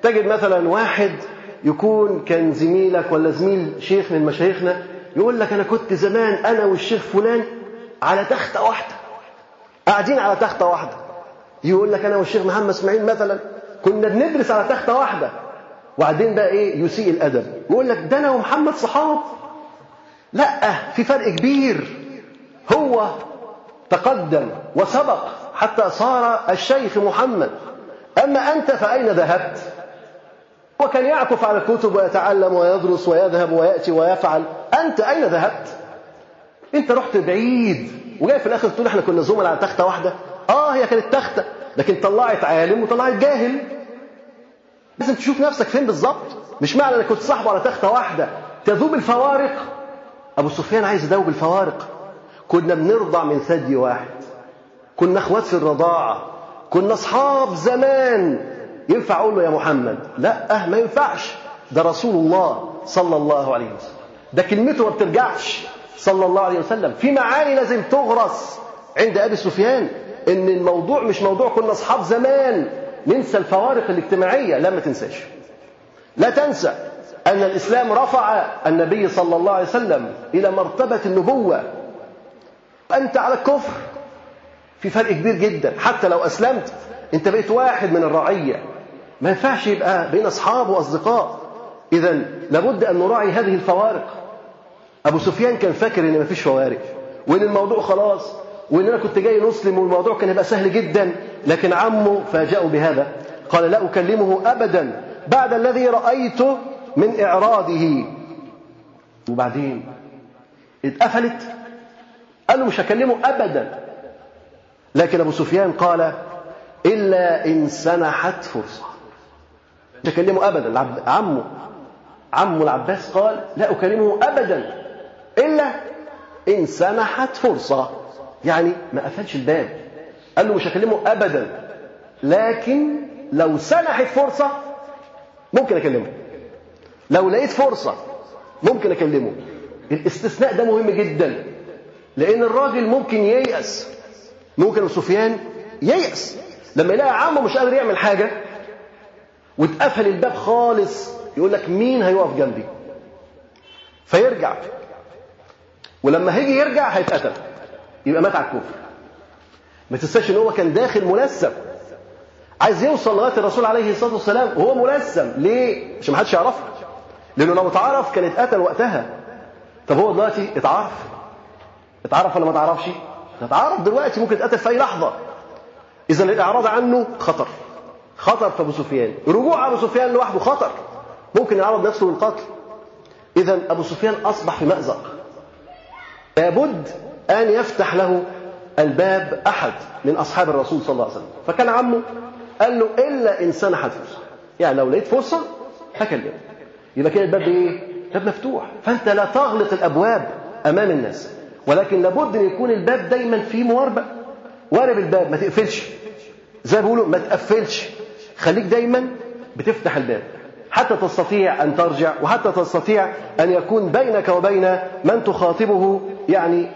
تجد مثلا واحد يكون كان زميلك ولا زميل شيخ من مشايخنا يقول لك أنا كنت زمان أنا والشيخ فلان على تخته واحدة. قاعدين على تخته واحدة. يقول لك أنا والشيخ محمد إسماعيل مثلا كنا بندرس على تخته واحدة. وبعدين بقى إيه؟ يسيء الأدب. يقول لك ده أنا ومحمد صحاب. لا في فرق كبير. هو تقدم وسبق حتى صار الشيخ محمد. أما أنت فأين ذهبت؟ هو كان يعكف على الكتب ويتعلم ويدرس ويذهب ويأتي ويفعل. أنت أين ذهبت؟ أنت رحت بعيد. وجاي في الآخر تقول إحنا كنا زملاء على تختة واحدة. آه هي كانت تختة لكن طلعت عالم وطلعت جاهل. لازم تشوف نفسك فين بالظبط؟ مش معنى إنك كنت صاحبه على تختة واحدة. تذوب الفوارق. أبو سفيان عايز يذوب الفوارق. كنا بنرضع من ثدي واحد. كنا أخوات في الرضاعة. كنا أصحاب زمان. ينفع أقول له يا محمد؟ لا أه ما ينفعش. ده رسول الله صلى الله عليه وسلم. ده كلمته ما بترجعش. صلى الله عليه وسلم. في معاني لازم تغرس عند أبي سفيان إن الموضوع مش موضوع كنا أصحاب زمان. ننسى الفوارق الاجتماعية. لا ما تنساش. لا تنسى أن الإسلام رفع النبي صلى الله عليه وسلم إلى مرتبة النبوة. أنت على الكفر. في فرق كبير جدا. حتى لو أسلمت أنت بقيت واحد من الرعية. ما ينفعش يبقى بين أصحاب وأصدقاء. اذا لابد أن نراعي هذه الفوارق. أبو سفيان كان فاكر إن ما فيش فوارق وإن الموضوع خلاص وإن أنا كنت جاي مسلم والموضوع كان هيبقى سهل جدا لكن عمه فاجأه بهذا. قال لا أكلمه ابدا بعد الذي رايته من إعراضه. وبعدين اتقفلت. قال له مش هكلمه ابدا. لكن أبو سفيان قال إلا إن سنحت فرصة. مش هكلمه ابدا. عمه عمه العباس قال لا أكلمه ابدا. إلا إن سنحت فرصة. يعني ما قفلش الباب. قال له مش هكلمه ابدا. لكن لو سنحت فرصة ممكن أكلمه. لو لقيت فرصة ممكن أكلمه. الاستثناء ده مهم جدا. لأن الراجل ممكن ييأس. ممكن سفيان ييأس. لما يلاقي عمه مش قادر يعمل حاجة واتقفل الباب خالص يقول لك مين هيقف جنبي؟ فيرجع. ولما هيجي يرجع هيتقتل. يبقى مات على الكفر ما تنساش إن هو كان داخل ملثم عايز يوصل لغاية الرسول عليه الصلاة والسلام وهو ملثم ليه؟ عشان ما حدش يعرفه. لأنه لو اتعرف كان اتقتل وقتها. طب هو دلوقتي اتعرف؟ اتعرف ولا ما اتعرفش؟ اتعرف دلوقتي ممكن يتقتل في أي لحظة. إذا الإعراض عنه خطر. خطر في أبو سفيان. رجوع أبو سفيان لوحده خطر. ممكن يعرض نفسه للقتل. إذا أبو سفيان أصبح في مأزق. لابد أن يفتح له الباب أحد من أصحاب الرسول صلى الله عليه وسلم. فكان عمه قال له إلا إن سنحت فرصة. يعني لو لقيت فرصة هكلمك يبقى كده الباب إيه؟ باب مفتوح. فأنت لا تغلق الأبواب أمام الناس. ولكن لابد أن يكون الباب دايما فيه مواربة. وارب الباب ما تقفلش. زي ما بيقولوا ما تقفلش. خليك دايما بتفتح الباب. حتى تستطيع أن ترجع وحتى تستطيع أن يكون بينك وبين من تخاطبه يعني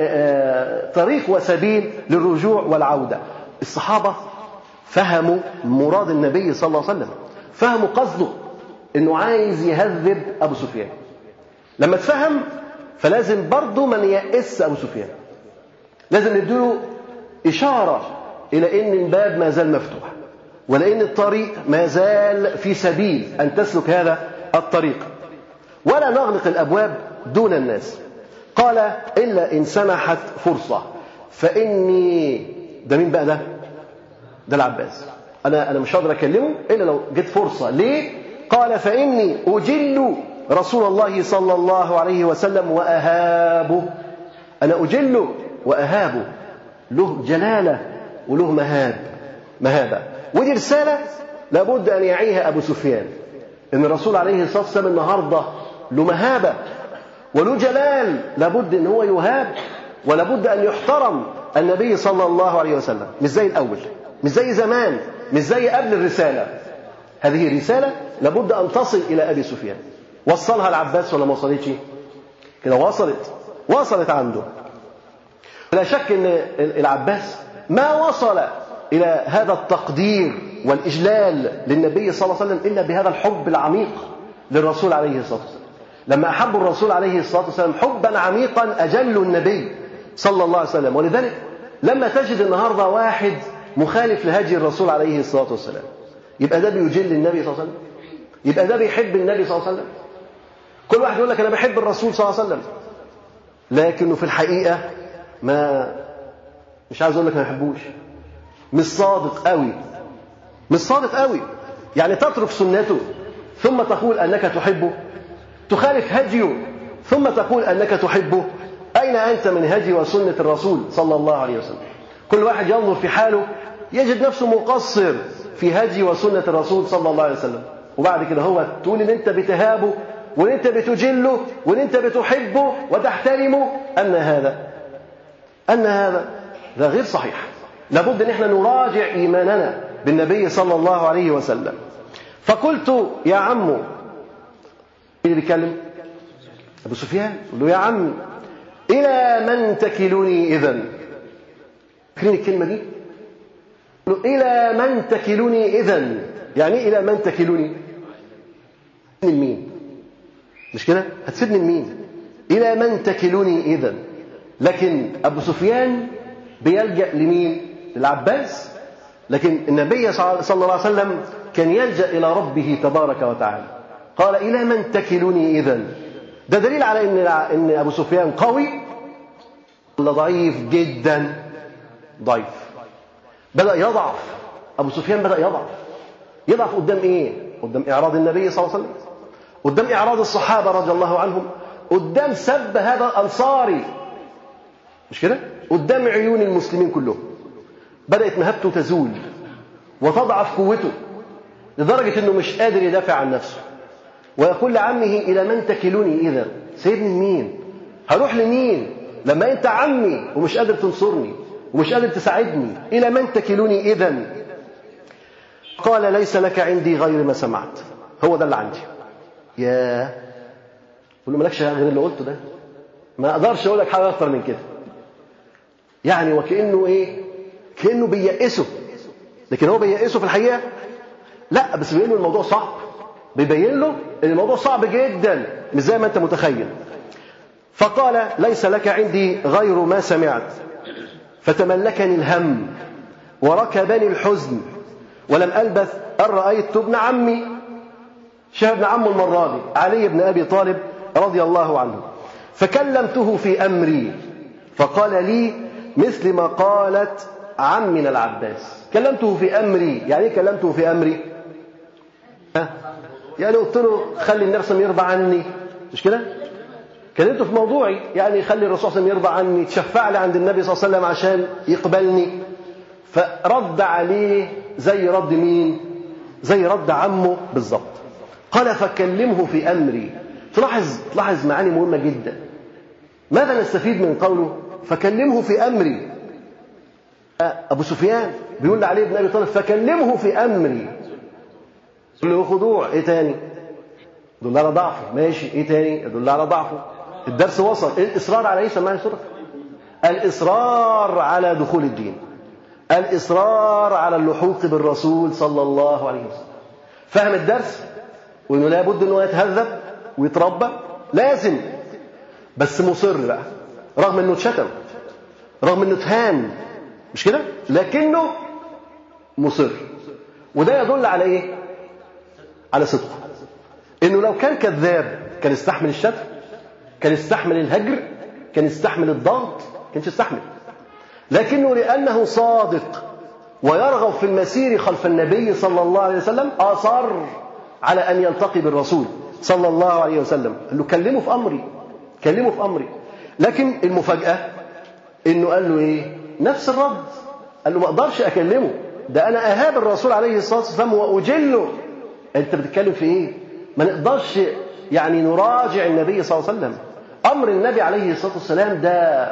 طريق وسبيل للرجوع والعودة. الصحابة فهموا مراد النبي صلى الله عليه وسلم فهموا قصده إنه عايز يهذب أبو سفيان. لما تفهم فلازم برضه من يأس أبو سفيان. لازم نديله إشارة إلى إن الباب ما زال مفتوح. ولأن الطريق ما زال في سبيل أن تسلك هذا الطريق. ولا نغلق الأبواب دون الناس. قال إلا إن سمحت فرصة. فإني ده مين بقى ده؟ ده العباس. أنا أنا مش هقدر أكلمه إلا لو جت فرصة. ليه؟ قال فإني أجل رسول الله صلى الله عليه وسلم وأهابه. أنا أجله وأهابه. له جلالة وله مهاب مهابة. ودي رسالة لابد أن يعيها أبو سفيان. إن الرسول عليه الصلاة والسلام النهاردة له مهابة وله جلال لابد أن هو يهاب ولابد أن يحترم النبي صلى الله عليه وسلم. مش زي الأول مش زي زمان مش زي قبل الرسالة. هذه رسالة لابد أن تصل إلى أبي سفيان. وصلها العباس ولا ما وصلتش؟ كده وصلت وصلت عنده. لا شك إن العباس ما وصل إلى هذا التقدير والإجلال للنبي صلى الله عليه وسلم إلا بهذا الحب العميق للرسول عليه الصلاة والسلام. لما أحبوا الرسول عليه الصلاة والسلام حبا عميقا أجلوا النبي صلى الله عليه وسلم. ولذلك لما تجد النهارده واحد مخالف لهدي الرسول عليه الصلاة والسلام يبقى ده بيجل النبي صلى الله عليه وسلم؟ يبقى ده بيحب النبي صلى الله عليه وسلم؟ كل واحد يقول لك أنا بحب الرسول صلى الله عليه وسلم. لكنه في الحقيقة ما مش عايز أقول لك ما بحبوش مش صادق قوي. مش صادق قوي. يعني تترك سنته ثم تقول أنك تحبه. تخالف هديه ثم تقول أنك تحبه. أين أنت من هدي وسنة الرسول صلى الله عليه وسلم؟ كل واحد ينظر في حاله يجد نفسه مقصر في هدي وسنة الرسول صلى الله عليه وسلم. وبعد كده هو تقول إن أنت بتهابه وإن أنت بتجله وإن أنت بتحبه وتحترمه. أن هذا أن هذا ده غير صحيح. لابد ان إحنا نراجع ايماننا بالنبي صلى الله عليه وسلم. فقلت يا عمو مين اللي بيتكلم؟ أبو سفيان. قال له يا عم إلى من تكلني اذا فاكرين الكلمة دي؟ إلى من تكلني اذا يعني إلى من تكلني؟ لمين؟ مش كده؟ هتسيبني لمين؟ إلى من تكلني اذا لكن أبو سفيان بيلجأ لمين؟ العباس لكن النبي صلى الله عليه وسلم كان يلجأ إلى ربه تبارك وتعالى. قال إلى من تكلني إذا ده دليل على إن إن أبو سفيان قوي ولا ضعيف؟ جدا ضعيف. بدأ يضعف. أبو سفيان بدأ يضعف. يضعف قدام إيه؟ قدام إعراض النبي صلى الله عليه وسلم. قدام إعراض الصحابة رضي الله عنهم. قدام سب هذا الأنصاري. مش كده؟ قدام عيون المسلمين كلهم. بدأت مهابته تزول وتضعف قوته لدرجة أنه مش قادر يدافع عن نفسه. ويقول لعمه إلى من تكلني إذا؟ سيبني مين؟ هروح لمين؟ لما أنت عمي ومش قادر تنصرني ومش قادر تساعدني إلى من تكلني إذا؟ قال ليس لك عندي غير ما سمعت. هو ده اللي عندي. يا قول له مالكش غير اللي قلته ده؟ ما أقدرش أقول لك حاجة أكتر من كده. يعني وكأنه إيه؟ كأنه بييأسه لكن هو بييأسه في الحقيقة؟ لا بس بيقول له الموضوع صعب. بيبين له إن الموضوع صعب جدا مش زي ما أنت متخيل. فقال ليس لك عندي غير ما سمعت. فتملكني الهم وركبني الحزن ولم ألبث أن رأيت ابن عمي؟ شاف ابن عمه المرة دي علي بن أبي طالب رضي الله عنه. فكلمته في أمري فقال لي مثل ما قالت عمنا العباس. كلمته في أمري. يعني إيه كلمته في أمري؟ ها؟ يعني قلت له خلي النبي صلى الله عليه وسلم يرضى عني. مش كده؟ كلمته في موضوعي. يعني خلي الرسول صلى الله عليه وسلم يرضى عني. تشفع لي عند النبي صلى الله عليه وسلم عشان يقبلني. فرد عليه زي رد مين؟ زي رد عمه. بالظبط قال فكلمه في أمري. تلاحظ تلاحظ معاني مهمة جدا. ماذا نستفيد من قوله؟ فكلمه في أمري. أبو سفيان بيقول لعلي بن أبي طالب فكلمه في أمري. يقول له خضوع إيه تاني؟ يدل على ضعفه ماشي إيه تاني؟ يدل على ضعفه الدرس وصل. الإصرار على إيه سمعني سورة الإصرار على دخول الدين. الإصرار على اللحوق بالرسول صلى الله عليه وسلم. فهم الدرس وإنه لابد أنه يتهذب ويتربى. لازم. بس مصر بقى رغم أنه اتشتم رغم أنه اتهان. مش كده؟ لكنه مصر. وده يدل على إيه؟ على صدقه. إنه لو كان كذاب كان يستحمل الشتم كان يستحمل الهجر كان يستحمل الضغط كانش يستحمل لكنه لأنه صادق ويرغب في المسير خلف النبي صلى الله عليه وسلم أصر على أن يلتقي بالرسول صلى الله عليه وسلم. قال له كلمه في أمري كلمه في أمري. لكن المفاجأة إنه قال له إيه؟ نفس الرد. قال له ما أقدرش أكلمه. ده أنا أهاب الرسول عليه الصلاة والسلام وأجله. أنت بتتكلم في إيه؟ ما نقدرش يعني نراجع النبي صلى الله عليه وسلم. أمر النبي عليه الصلاة والسلام ده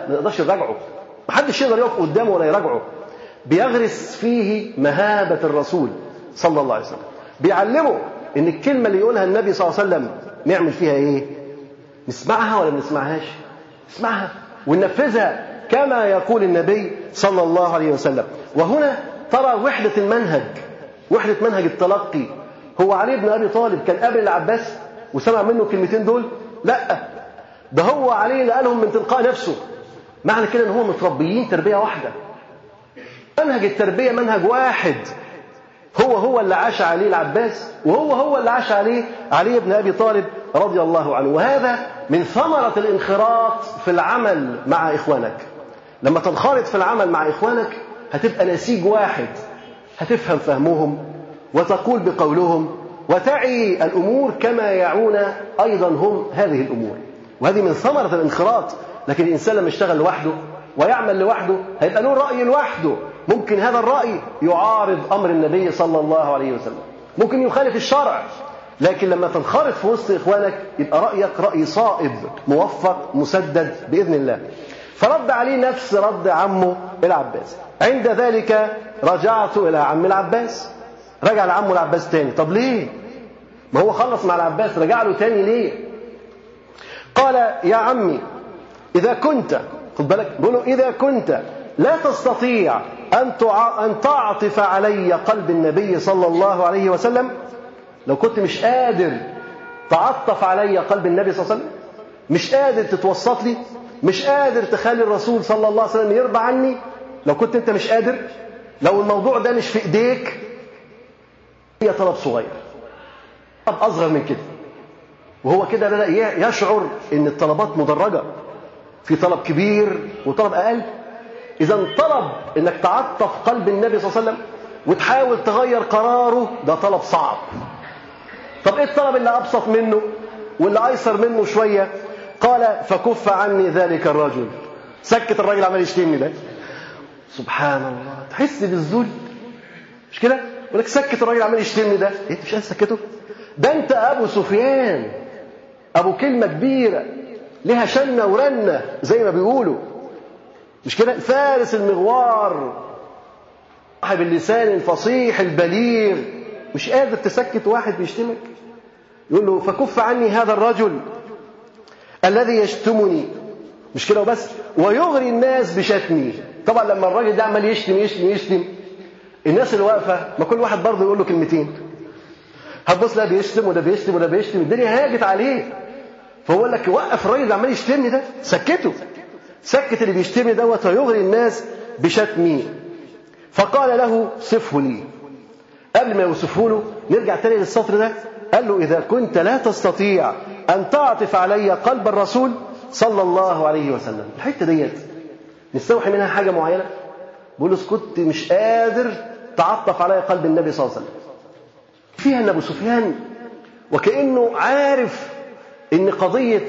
ما نقدرش نراجعه. محدش يقدر يقف قدامه ولا يراجعه. بيغرس فيه مهابة الرسول صلى الله عليه وسلم. بيعلمه إن الكلمة اللي يقولها النبي صلى الله عليه وسلم نعمل فيها إيه؟ نسمعها ولا ما نسمعهاش؟ نسمعها وننفذها. كما يقول النبي صلى الله عليه وسلم. وهنا ترى وحدة المنهج وحدة منهج التلقي. هو علي بن أبي طالب كان قبل العباس وسمع منه الكلمتين دول؟ لا. ده هو علي اللي قالهم من تلقاء نفسه. معنى كده إن هم متربيين تربية واحدة. منهج التربية منهج واحد. هو هو اللي عاش عليه العباس وهو هو اللي عاش عليه علي بن أبي طالب رضي الله عنه. وهذا من ثمرة الانخراط في العمل مع إخوانك. لما تنخرط في العمل مع إخوانك هتبقى نسيج واحد. هتفهم فهمهم وتقول بقولهم وتعي الأمور كما يعون أيضا هم هذه الأمور. وهذه من ثمرة الانخراط. لكن الإنسان لما يشتغل لوحده ويعمل لوحده هيبقى له رأي لوحده. ممكن هذا الرأي يعارض أمر النبي صلى الله عليه وسلم. ممكن يخالف الشرع. لكن لما تنخرط في وسط إخوانك يبقى رأيك رأي صائب موفق مسدد بإذن الله. فرد عليه نفس رد عمه العباس عند ذلك رجعت إلى عم العباس. رجع لعمه العباس تاني. طب ليه؟ ما هو خلص مع العباس رجع له تاني ليه؟ قال يا عمي إذا كنت خد بالك بيقولوا إذا كنت لا تستطيع أن أن تعطف علي قلب النبي صلى الله عليه وسلم لو كنت مش قادر تعطف علي قلب النبي صلى الله عليه وسلم مش قادر تتوسط لي مش قادر تخلي الرسول صلى الله عليه وسلم يرضى عني؟ لو كنت انت مش قادر لو الموضوع ده مش في ايديك هي طلب صغير. طب اصغر من كده. وهو كده بدأ يشعر إن الطلبات مدرجة. في طلب كبير وطلب أقل. إذا طلب إنك تعطف قلب النبي صلى الله عليه وسلم وتحاول تغير قراره ده طلب صعب. طب إيه الطلب اللي أبسط منه واللي أيسر منه شوية؟ قال فكف عني ذلك الرجل. سكت الراجل عمال يشتمني ده. سبحان الله. تحس بالذل. مش كده؟ يقول لك سكت الراجل عمال يشتمني ده. إيه مش عايز سكته ده أنت أبو سفيان. أبو كلمة كبيرة. لها شنة ورنة زي ما بيقولوا. مش كده؟ فارس المغوار. صاحب اللسان الفصيح البليغ. مش قادر تسكت واحد بيشتمك. يقول له فكف عني هذا الرجل. الذي يشتمني. مش كده وبس؟ ويغري الناس بشتمي. طبعا لما الراجل ده عمال يشتم يشتم يشتم الناس اللي واقفة ما كل واحد برضه يقول له كلمتين. هتبص لا بيشتم وده بيشتم وده بيشتم. الدنيا هاجت عليه. فهو قال لك وقف الراجل اللي عمال يشتمني ده. سكته. سكت اللي بيشتمني دوت ويغري الناس بشتمي. فقال له صفه لي. قبل ما يوصفه له نرجع تاني للسطر ده. قال له إذا كنت لا تستطيع أن تعطف علي قلب الرسول صلى الله عليه وسلم. الحتة ديت نستوحي منها حاجة معينة؟ له كنت مش قادر تعطف علي قلب النبي صلى الله عليه وسلم. فيها أن أبو سفيان وكأنه عارف أن قضية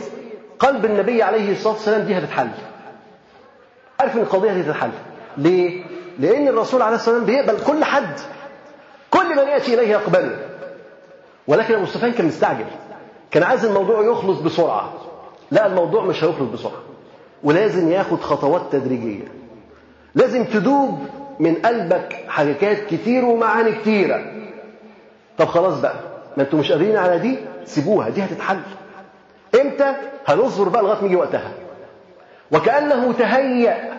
قلب النبي عليه الصلاة والسلام دي هتتحل. عارف أن القضية دي هتتحل. ليه؟ لأن الرسول عليه الصلاة والسلام بيقبل كل حد. كل من يأتي إليه يقبله. ولكن أبو سفيان كان مستعجل. كان عايز الموضوع يخلص بسرعة. لا الموضوع مش هيخلص بسرعة. ولازم ياخد خطوات تدريجية. لازم تدوب من قلبك حاجات كتير ومعاني كتيرة. طب خلاص بقى ما أنتوا مش قادرين على دي؟ سيبوها دي هتتحل. إمتى؟ هنصبر بقى لغاية ما يجي وقتها. وكأنه تهيأ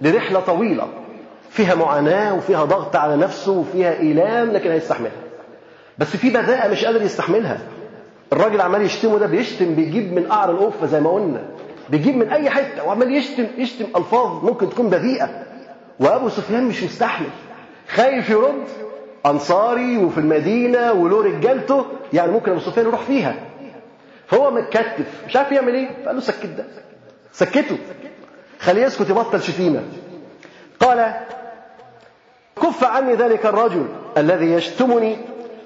لرحلة طويلة. فيها معاناة وفيها ضغط على نفسه وفيها إيلام لكن هيستحملها. بس في بذاءة مش قادر يستحملها. الراجل عمال يشتمه ده بيشتم بيجيب من قعر القفه زي ما قلنا. بيجيب من أي حتة وعمال يشتم يشتم ألفاظ ممكن تكون بذيئة. وأبو سفيان مش مستحمل. خايف يرد أنصاري وفي المدينة وله رجالته يعني ممكن أبو سفيان يروح فيها. فهو متكتف. مش عارف يعمل إيه؟ فقال له سكت ده. سكته. خليه يسكت يبطل شتيمة. قال كف عني ذلك الرجل الذي يشتمني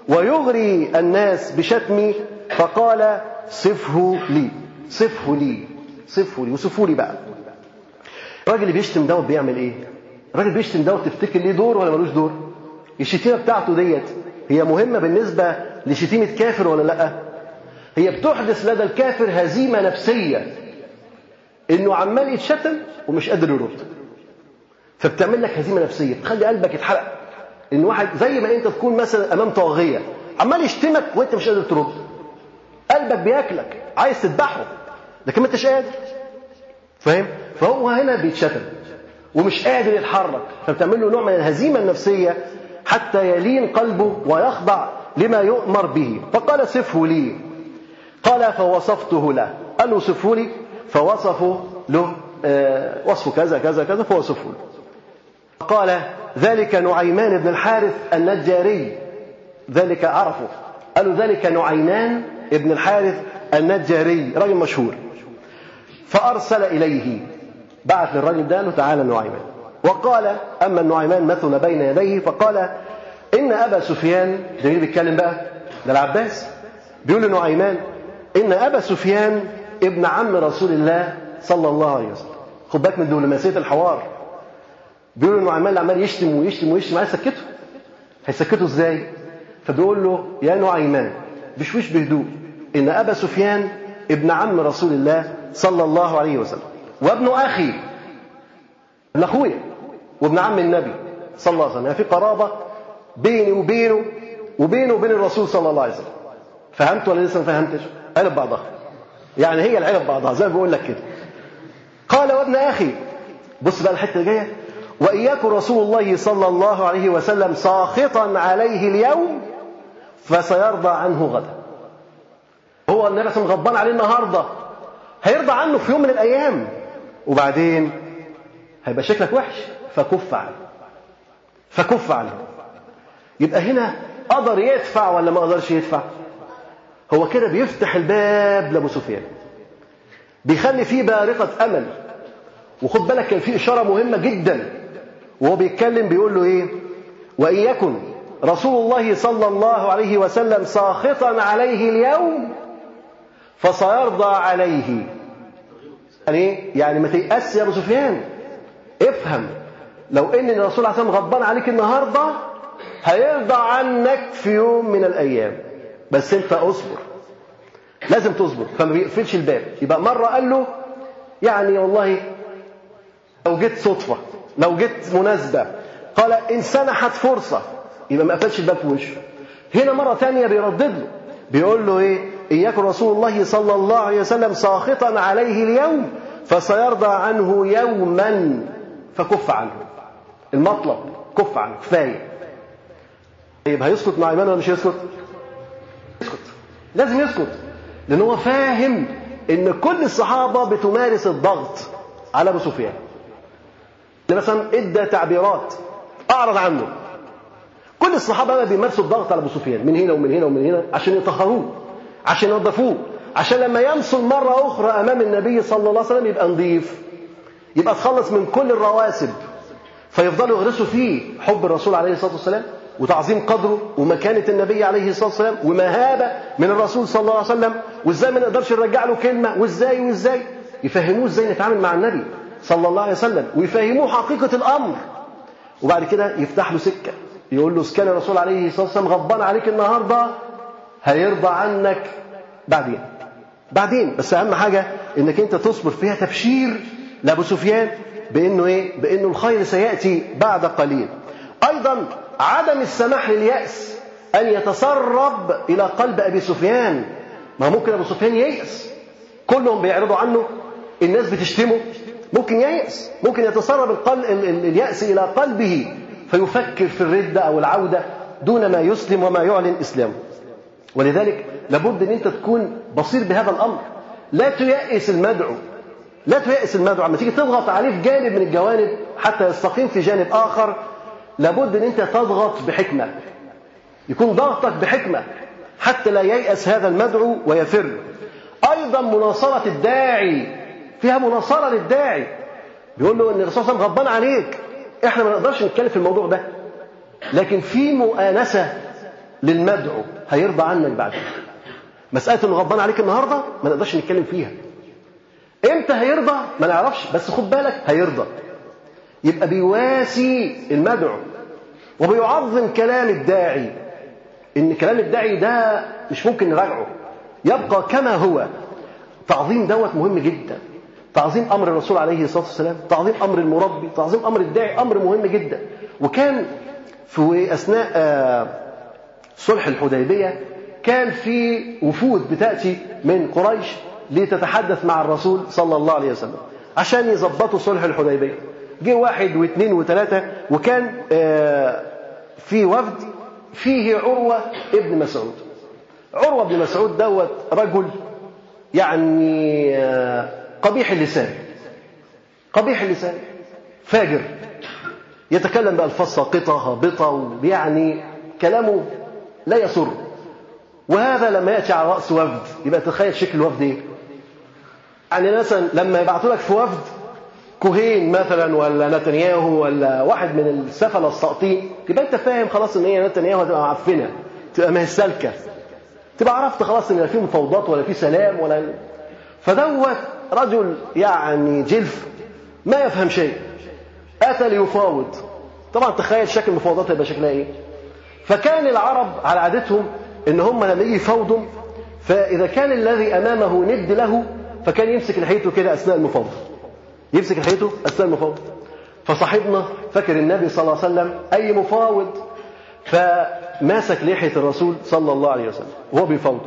ويغري الناس بشتمي فقال صفه لي صفه لي صفه لي وصفوا لي بقى. الراجل اللي بيشتم دوت بيعمل إيه؟ الراجل بيشتم دوت تفتكر ليه دور ولا ملوش دور؟ الشتيمة بتاعته ديت هي مهمة بالنسبة لشتيمة كافر ولا لأ؟ هي بتحدث لدى الكافر هزيمة نفسية إنه عمال يتشتم ومش قادر يرد. فبتعمل لك هزيمة نفسية تخلي قلبك يتحرق. إن واحد زي ما أنت تكون مثلا أمام طاغية عمال يشتمك وأنت مش قادر ترد. قلبك بياكلك عايز تذبحه. لكن ما انتش قادر. فاهم؟ فهو هنا بيتشتم ومش قادر يتحرك. فبتعمل له نوع من الهزيمة النفسية حتى يلين قلبه ويخضع لما يؤمر به. فقال صفه لي. قال فوصفته له. قال له صفه لي. فوصفه له آه وصفه كذا كذا كذا فوصفه له. قال ذلك نعيمان بن الحارث النجاري. ذلك عرفه. قالوا ذلك نعيمان ابن الحارث النجاري رجل مشهور. فأرسل إليه بعث للرجل ده له تعالى نعيمان. وقال أما النعيمان مثل بين يديه فقال إن أبا سفيان ده مين بيتكلم بقى؟ ده العباس. بيقول لنعيمان إن أبا سفيان ابن عم رسول الله صلى الله عليه وسلم. خد بالك من دبلوماسية الحوار. بيقول له نعيمان عمال يشتم ويشتم ويشتم عايز يسكته. هيسكته إزاي؟ فبيقول له يا نعيمان بشويش بهدوء. إن أبا سفيان ابن عم رسول الله صلى الله عليه وسلم وابن أخي ابن أخويا وابن عم النبي صلى الله عليه وسلم يعني في قرابة بيني وبينه وبينه وبين الرسول صلى الله عليه وسلم. فهمت ولا لسه ما فهمتش؟ قلب بعضها. يعني هي العيله بعضها زي ما بقول لك كده. قال وابن أخي بص بقى الحتة الجاية وإن يكن رسول الله صلى الله عليه وسلم ساخطا عليه اليوم فسيرضى عنه غدا. هو النبي صلى غضبان عليه النهارده. هيرضى عنه في يوم من الأيام. وبعدين هيبقى شكلك وحش. فكف عنه. فكف عنه. يبقى هنا قدر يدفع ولا ما قدرش يدفع؟ هو كده بيفتح الباب لأبو سفيان. بيخلي فيه بارقة أمل. وخد بالك كان في إشارة مهمة جدا. وهو بيتكلم بيقول له إيه؟ وان يكن رسول الله صلى الله عليه وسلم ساخطا عليه اليوم فسيرضى عليه. يعني يعني ما تيأس يا أبو سفيان. افهم لو ان الرسول عليه الصلاه غضبان عليك النهارده هيرضى عنك في يوم من الأيام. بس أنت اصبر. لازم تصبر. فما بيقفلش الباب. يبقى مرة قال له يعني والله لو جيت صدفة لو جيت مناسبة قال إن سنحت فرصة. يبقى ما قفلش الباب في وشه. هنا مرة ثانية بيردد له. بيقول له إيه؟ يكن رسول الله صلى الله عليه وسلم ساخطا عليه اليوم فسيرضى عنه يوما. فكف عنه. المطلب كف عنه كفاية. طيب هيسكت مع ايمان ولا مش هيسكت؟ يسكت. لازم يسكت. لأن هو فاهم إن كل الصحابة بتمارس الضغط على أبو سفيان. مثلا إدى تعبيرات أعرض عنه. كل الصحابة بقى بيمارسوا الضغط على أبو سفيان من هنا ومن هنا ومن هنا عشان يطهروه عشان ينظفوه عشان لما يمصل مرة أخرى أمام النبي صلى الله عليه وسلم يبقى نظيف يبقى تخلص من كل الرواسب فيفضلوا يغرسوا فيه حب الرسول عليه الصلاة والسلام وتعظيم قدره ومكانة النبي عليه الصلاة والسلام ومهابة من الرسول صلى الله عليه وسلم وإزاي ما نقدرش نرجع له كلمة وإزاي وإزاي؟ يفهموه إزاي نتعامل مع النبي صلى الله عليه وسلم ويفهموه حقيقة الأمر وبعد كده يفتح له سكة. يقول له كان الرسول عليه الصلاة والسلام غضبان عليك النهارده هيرضى عنك بعدين. بعدين. بس أهم حاجة إنك أنت تصبر فيها تبشير لأبو سفيان بإنه إيه؟ بإنه الخير سيأتي بعد قليل. أيضا عدم السماح لليأس أن يتسرب إلى قلب أبي سفيان. ما ممكن أبو سفيان ييأس. كلهم بيعرضوا عنه. الناس بتشتمه. ممكن ييأس. ممكن يتسرب اليأس إلى قلبه. فيفكر في الردة أو العودة دون ما يسلم وما يعلن إسلامه. ولذلك لابد أن أنت تكون بصير بهذا الأمر. لا تيأس المدعو. لا تيأس المدعو. عما تيجي تضغط عليه في جانب من الجوانب حتى يستقيم في جانب آخر لابد أن أنت تضغط بحكمة. يكون ضغطك بحكمة. حتى لا ييأس هذا المدعو ويفر. أيضا مناصرة الداعي. فيها مناصرة للداعي. بيقول له إن الرسول صلى الله عليه وسلم غضبان عليك. إحنا ما نقدرش نتكلم في الموضوع ده. لكن في مؤانسة للمدعو هيرضى عنك بعدين مسألة إنه غضبان عليك النهاردة ما نقدرش نتكلم فيها. إمتى هيرضى؟ ما نعرفش بس خد بالك هيرضى. يبقى بيواسي المدعو وبيعظم كلام الداعي. إن كلام الداعي ده مش ممكن نراجعه. يبقى كما هو. تعظيم دوت مهم جدا. تعظيم أمر الرسول عليه الصلاة والسلام تعظيم أمر المربي تعظيم أمر الداعي أمر مهم جدا. وكان في أثناء صلح الحديبية كان في وفود بتأتي من قريش لتتحدث مع الرسول صلى الله عليه وسلم عشان يظبطوا صلح الحديبية. جه واحد واثنين وثلاثة وكان في وفد فيه عروة ابن مسعود. عروة بن مسعود دوت رجل يعني قبيح اللسان. قبيح اللسان. فاجر. يتكلم بألفاظ ساقطة هابطة يعني كلامه لا يسر. وهذا لما يأتي على رأس وفد. يبقى تخيل شكل الوفد إيه؟ يعني مثلا لما يبعثوا لك في وفد كوهين مثلا ولا نتنياهو ولا واحد من السفلة الساقطين يبقى أنت فاهم خلاص إن هي نتنياهو هتبقى معفنة تبقى ما هي سالكة. تبقى عرفت خلاص إن لا في مفاوضات ولا في سلام ولا فدوت رجل يعني جلف ما يفهم شيء. أتى ليفاوض. طبعا تخيل شكل المفاوضات هيبقى شكلها إيه؟ فكان العرب على عادتهم إن هم لما يجي يفاوضوا فإذا كان الذي أمامه ند له فكان يمسك لحيته كده أثناء المفاوضة. يمسك لحيته أثناء المفاوضة. فصاحبنا فاكر النبي صلى الله عليه وسلم أي مفاوض؟ فماسك لحية الرسول صلى الله عليه وسلم وهو بيفاوض.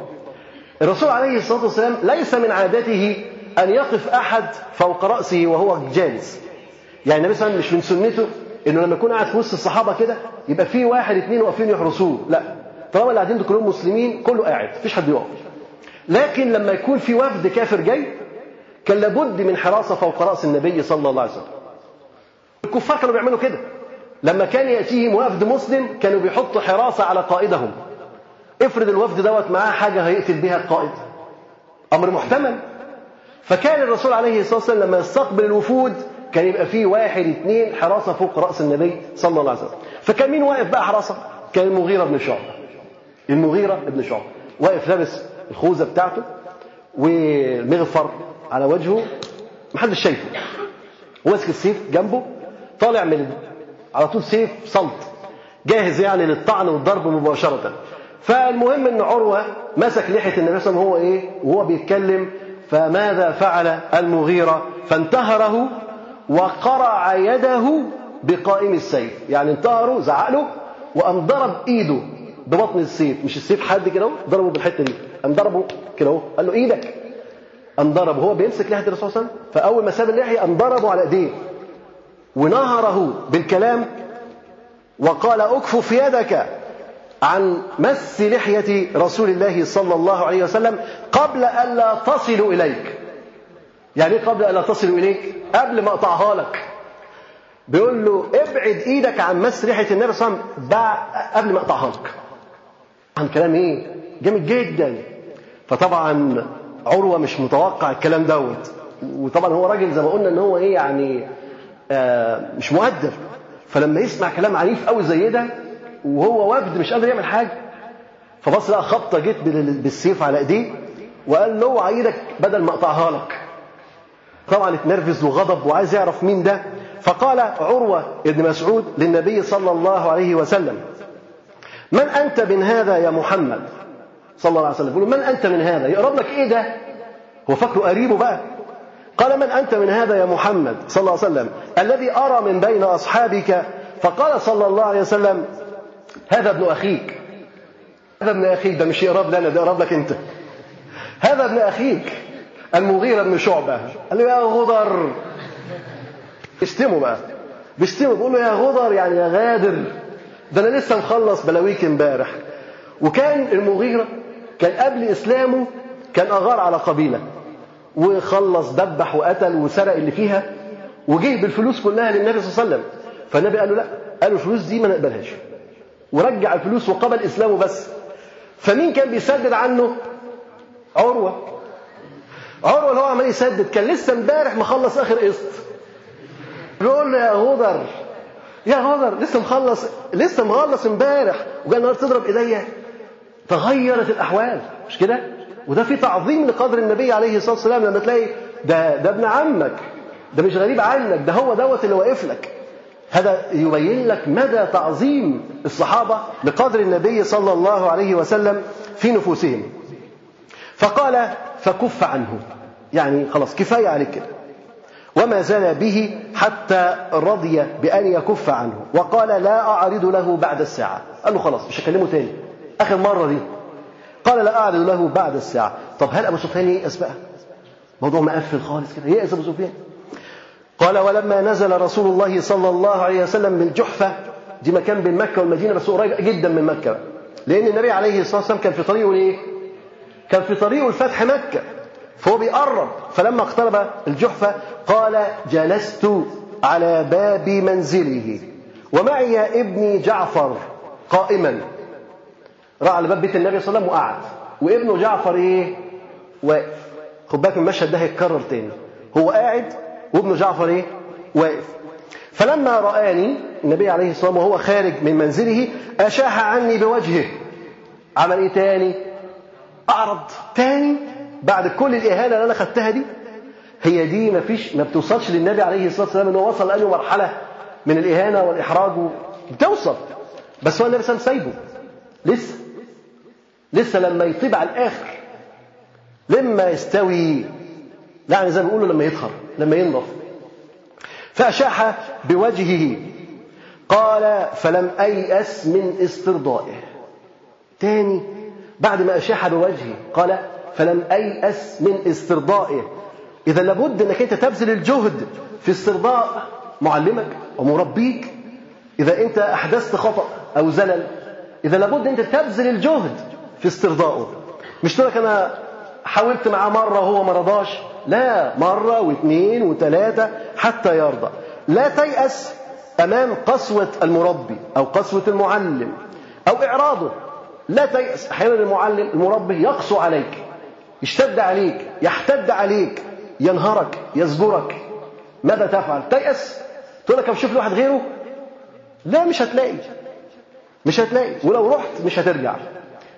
الرسول عليه الصلاة والسلام ليس من عادته أن يقف أحد فوق رأسه وهو جالس. يعني النبي صلى الله عليه وسلم مش من سنته إنه لما يكون قاعد في وسط الصحابة كده يبقى في واحد اثنين واقفين يحرسوه. لا. طالما اللي قاعدين كلهم مسلمين كله قاعد مفيش حد يقف. لكن لما يكون في وفد كافر جاي كان لابد من حراسة فوق رأس النبي صلى الله عليه وسلم. الكفار كانوا بيعملوا كده. لما كان يأتيهم وفد مسلم كانوا بيحطوا حراسة على قائدهم. افرض الوفد دوت معاه حاجة هيقتل بها القائد. أمر محتمل. فكان الرسول عليه الصلاة والسلام لما يستقبل الوفود. كان يبقى فيه واحد اثنين حراسة فوق رأس النبي صلى الله عليه وسلم. فكان مين واقف بقى حراسة؟ كان المغيرة بن شعبة. المغيرة بن شعبة. واقف لابس الخوذة بتاعته والمغفر على وجهه. محدش شايفه. وماسك السيف جنبه. طالع من على طول سيف صلت جاهز يعني للطعن والضرب مباشرة. فالمهم إن عروة مسك لحية النبي صلى الله عليه وسلم. هو إيه؟ وهو بيتكلم فماذا فعل المغيرة؟ فانتهره وقرع يده بقائم السيف. يعني انتهره زعق له وقام ضرب إيده ببطن السيف. مش السيف حد كده ضربه بالحتة دي. قام ضربه كده أهو. قال له إيدك. أن ضربه. هو بيمسك لحية الرسول صلى الله عليه وسلم؟ فأول ما ساب اللحية أن ضربه على إيديه. ونهره بالكلام وقال أكفف يدك. عن مس لحية رسول الله صلى الله عليه وسلم قبل ألا تصل إليك. يعني إيه قبل ألا تصل إليك؟ قبل ما أقطعها لك. بيقول له ابعد إيدك عن مس لحية النبي صلى الله عليه وسلم قبل ما أقطعها لك. عن كلام إيه؟ جامد جدا. فطبعا عروة مش متوقع الكلام دوت. وطبعا هو راجل زي ما قلنا إن هو إيه يعني آه مش مؤدب. فلما يسمع كلام عنيف قوي زي ده وهو وفد مش قادر يعمل حاجة. فبص لقى خبطة جت بالسيف على إيديه وقال له اوعى إيدك بدل ما أقطعها لك. طبعا اتنرفز وغضب وعايز يعرف مين ده. فقال عروة ابن مسعود للنبي صلى الله عليه وسلم من أنت من هذا يا محمد؟ صلى الله عليه وسلم يقول من أنت من هذا؟ يقرب لك إيه ده؟ هو فاكره قريبه بقى. قال من أنت من هذا يا محمد؟ صلى الله عليه وسلم الذي أرى من بين أصحابك؟ فقال صلى الله عليه وسلم هذا ابن أخيك. هذا ابن أخيك ده مش يقرب لنا ده يقرب لك أنت. هذا ابن أخيك المغيرة بن شعبة. قال له يا غدر. بيشتمه بقى. بيشتمه بيقول له يا غدر يعني يا غادر. ده أنا لسه مخلص بلاويك امبارح. وكان المغيرة كان قبل إسلامه كان أغار على قبيلة. وخلص دبح وقتل وسرق اللي فيها وجه بالفلوس كلها للنبي صلى الله عليه وسلم. فالنبي قال له لا. قال له الفلوس دي ما نقبلهاش. ورجع الفلوس وقبل إسلامه بس. فمين كان بيسدد عنه؟ عروة. عروة اللي هو عمال يسدد. كان لسه امبارح مخلص آخر قسط. بيقول له يا غدر يا غدر لسه مخلص لسه مخلص امبارح. وجاي النهارده تضرب ايديا تغيرت الأحوال. مش كده؟ وده في تعظيم لقدر النبي عليه الصلاة والسلام. لما تلاقي ده ده ابن عمك. ده مش غريب عنك. ده هو دوت اللي واقف لك. هذا يبين لك مدى تعظيم الصحابة لقدر النبي صلى الله عليه وسلم في نفوسهم. فقال فكف عنه. يعني خلاص كفاية عليك. كده وما زال به حتى رضي بأن يكف عنه. وقال لا أعرض له بعد الساعة. قال له خلاص مش هكلمه تاني. آخر مرة دي. قال لا أعرض له بعد الساعة. طب هل أبو سفيان ييأس بقى؟ موضوع مقفل خالص كده. ييأس أبو سفيان. قال ولما نزل رسول الله صلى الله عليه وسلم بالجحفة دي مكان بين مكة والمدينة بس قريب جدا من مكة لأن النبي عليه الصلاة والسلام كان في طريقه لإيه؟ كان في طريقه لفتح مكة. فهو بيقرب. فلما اقترب الجحفة قال جلست على باب منزله ومعي ابني جعفر قائما. راح على باب بيت النبي صلى الله عليه وسلم وقعد. وابنه جعفر إيه؟ واقف. خد بالك المشهد ده هيتكرر تاني. هو قاعد وابن جعفر إيه؟ واقف. فلما رآني النبي عليه الصلاة والسلام وهو خارج من منزله أشاح عني بوجهه. عمل إيه تاني؟ أعرض تاني بعد كل الإهانة اللي أنا خدتها دي. هي دي ما فيش ما بتوصلش للنبي عليه الصلاة والسلام إنه وصل لأنه مرحلة؟ من الإهانة والإحراج بتوصل. بس هو النبي صلى الله عليه وسلم سايبه. لسه. لسه لما يطيب على الآخر لما يستوي يعني زي ما بيقولوا لما يطهر لما ينضف. فأشاح بوجهه قال فلم أيأس من استرضائه. تاني بعد ما أشاح بوجهه قال فلم أيأس من استرضائه. إذا لابد أنك أنت تبذل الجهد في استرضاء معلمك ومربيك. إذا أنت أحدثت خطأ أو زلل إذا لابد أنت تبذل الجهد في استرضائه. مش تقول أنا حاولت معاه مرة وهو ما رضاش؟ لا مرة واثنين وثلاثة حتى يرضى. لا تيأس أمام قسوة المربي أو قسوة المعلم أو إعراضه. لا تيأس أحيانا المعلم المربي يقسو عليك يشتد عليك يحتد عليك ينهرك يزجرك ماذا تفعل؟ تيأس. تقول لك أشوف له واحد غيره. لا مش هتلاقي. مش هتلاقي. ولو رحت مش هترجع.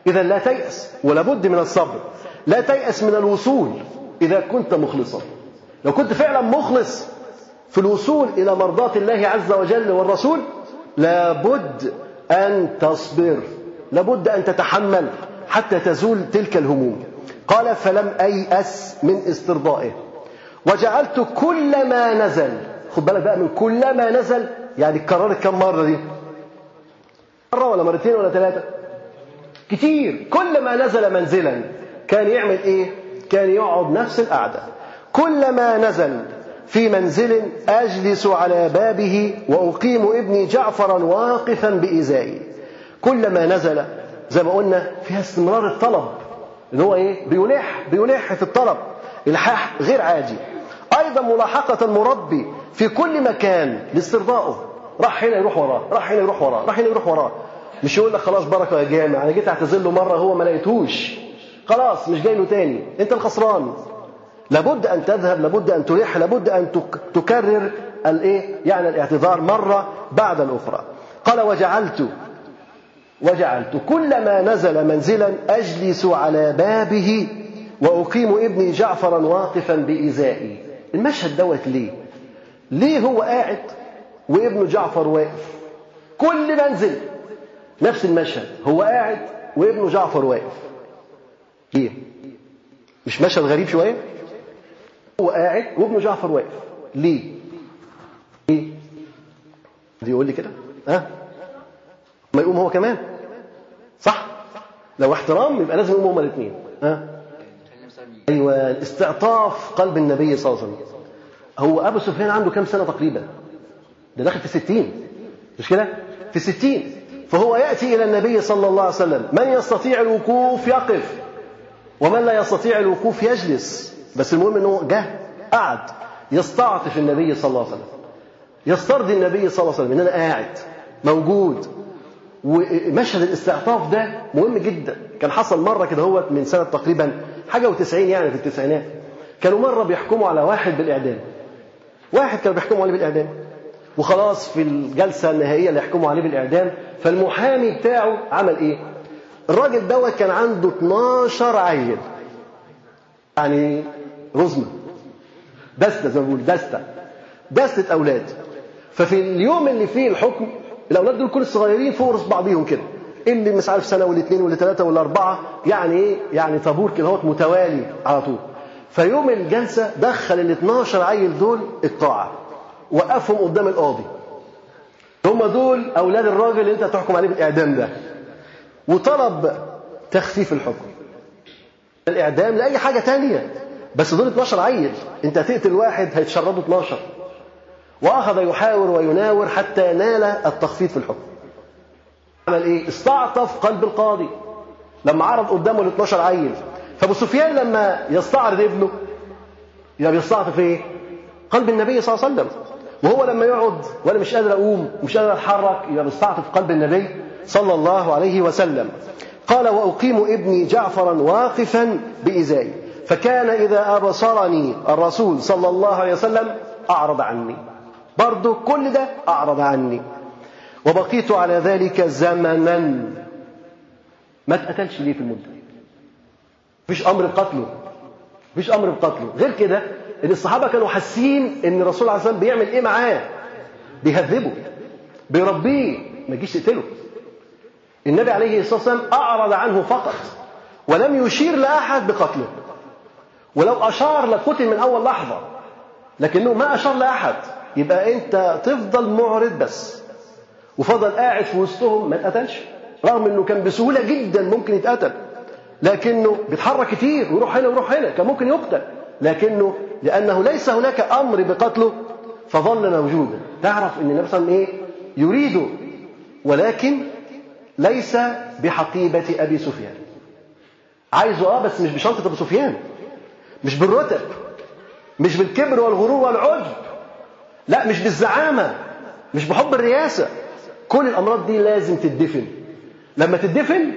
إذا لا تيأس ولا بد من الصبر. لا تيأس من الوصول. إذا كنت مخلصا. لو كنت فعلا مخلص في الوصول إلى مرضاة الله عز وجل والرسول لابد أن تصبر. لابد أن تتحمل حتى تزول تلك الهموم. قال فلم أيأس من استرضائه. وجعلت كل ما نزل. خد بالك بقى من كل ما نزل يعني اتكررت كم مرة دي؟ مرة ولا مرتين ولا ثلاثة؟ كتير. كل ما نزل منزلا كان يعمل إيه؟ كان يقعد نفس القعدة. كلما نزل في منزل أجلس على بابه وأقيم ابني جعفرا واقفا بإزائي. كلما نزل زي ما قلنا فيها استمرار الطلب. إن هو إيه؟ بيلح بيلح في الطلب. الحاح غير عادي أيضا ملاحقة المربي في كل مكان لاسترضائه. راح هنا يروح وراه راح هنا يروح وراه راح هنا يروح وراه. مش يقول لك خلاص بركة يا جامع أنا جيت أعتذر له مرة هو ما لقيتوش خلاص مش جاي له تاني. انت الخسران. لابد أن تذهب لابد أن تلح لابد أن تكرر الإيه؟ يعني الاعتذار مرة بعد الأخرى. قال وجعلت وجعلت كلما نزل منزلا أجلس على بابه وأقيم ابني جعفرا واقفا بإزائي المشهد دوت ليه؟ ليه هو قاعد وابنه جعفر واقف؟ كل منزل نفس المشهد. هو قاعد وابنه جعفر واقف. ليه مش مشهد غريب شوية؟ هو قاعد وابنه جعفر واقف. ليه؟ ليه؟ دي يقول لي كده؟ ها؟ ما يقوم هو كمان. صح؟ لو احترام يبقى لازم يقوموا هما الاثنين ها؟ أيوه استعطاف قلب النبي صلى الله عليه وسلم. هو أبو سفيان عنده كام سنة تقريبا؟ ده داخل في الستين مش كده؟ في الستين فهو يأتي إلى النبي صلى الله عليه وسلم. من يستطيع الوقوف يقف. ومن لا يستطيع الوقوف يجلس. بس المهم إنه جه قعد. يستعطف النبي صلى الله عليه وسلم. يسترضي النبي صلى الله عليه وسلم إن أنا قاعد موجود. ومشهد الاستعطاف ده مهم جدا. كان حصل مرة كده هو من سنة تقريبا حاجة وتسعين يعني في التسعينات. كانوا مرة بيحكموا على واحد بالإعدام. واحد كانوا بيحكموا عليه بالإعدام. وخلاص في الجلسة النهائية اللي يحكموا عليه بالإعدام فالمحامي بتاعه عمل إيه؟ الراجل دوت كان عنده 12 عيل. يعني رزمة. دستة زي ما بيقول دستة. دستة أولاد. ففي اليوم اللي فيه الحكم الأولاد دول كل الصغيرين فوق بعضيهم كده. اللي مش عارف سنة والاثنين واللي اربعه يعني إيه؟ يعني طابور كده هو متوالي على طول. فيوم الجلسة دخل ال 12 عيل دول القاعة وقفهم قدام القاضي. هم دول أولاد الراجل اللي أنت هتحكم عليه بالاعدام ده. وطلب تخفيف الحكم. الإعدام لأي حاجة تانية. بس دول 12 عيل. انت هتقتل واحد هيتشردوا 12 وأخذ يحاور ويناور حتى نال التخفيض في الحكم. عمل إيه؟ استعطف قلب القاضي. لما عرض قدامه ال 12 عيل. فأبو سفيان لما يستعرض ابنه يبقى بيستعطف إيه؟ قلب النبي صلى الله عليه وسلم. وهو لما يقعد وأنا مش قادر أقوم مش قادر أتحرك يبقى بيستعطف قلب النبي. صلى الله عليه وسلم. قال وأقيم ابني جعفرا واقفا بإزائي فكان إذا أبصرني الرسول صلى الله عليه وسلم أعرض عني. برضه كل ده أعرض عني. وبقيت على ذلك زمنا. ما اتقتلش ليه في المدة؟ مفيش أمر بقتله. مفيش أمر بقتله. غير كده إن الصحابة كانوا حاسين إن الرسول عليه الصلاة والسلام بيعمل إيه معاه؟ بيهذبه. بيربيه. ما يجيش يقتله. النبي عليه الصلاة والسلام أعرض عنه فقط ولم يشير لأحد بقتله. ولو أشار لقتل من أول لحظة لكنه ما أشار لأحد. يبقى أنت تفضل معرض بس. وفضل قاعد في وسطهم ما اتقتلش. رغم إنه كان بسهولة جدا ممكن يتقتل لكنه بيتحرك كتير ويروح هنا ويروح هنا كان ممكن يقتل. لكنه لأنه ليس هناك أمر بقتله فظل موجودا تعرف إن النبي صلى الله عليه وسلم إيه؟ يريده. ولكن ليس بحقيبة أبي سفيان. عايزه آه بس مش بشنطة أبو سفيان. مش بالرتب. مش بالكبر والغرور والعجب. لا مش بالزعامة. مش بحب الرياسة. كل الأمراض دي لازم تدفن لما تدفن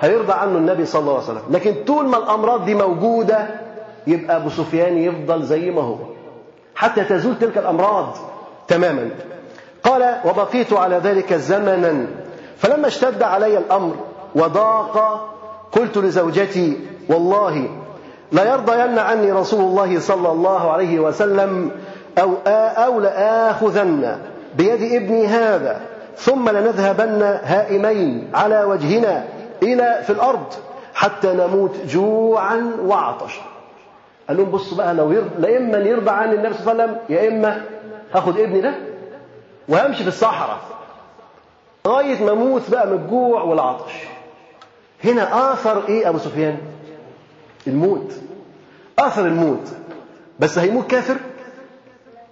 هيرضى عنه النبي صلى الله عليه وسلم. لكن طول ما الأمراض دي موجودة يبقى أبو سفيان يفضل زي ما هو. حتى تزول تلك الأمراض تماما. قال وبقيت على ذلك زمنا فلما اشتد علي الأمر وضاق قلت لزوجتي والله لا يرضين عني رسول الله صلى الله عليه وسلم أو أو لآخذن بيد ابني هذا ثم لنذهبن هائمين على وجهنا إلى في الأرض حتى نموت جوعا وعطشا. قال لهم بصوا بقى لو يرضى لا إما يرضى عني النبي صلى الله عليه وسلم يا إما هاخد ابني ده وهمشي في الصحراء. لغاية ما أموت بقى من الجوع والعطش. هنا آثر إيه أبو سفيان؟ الموت. آثر الموت. بس هيموت كافر؟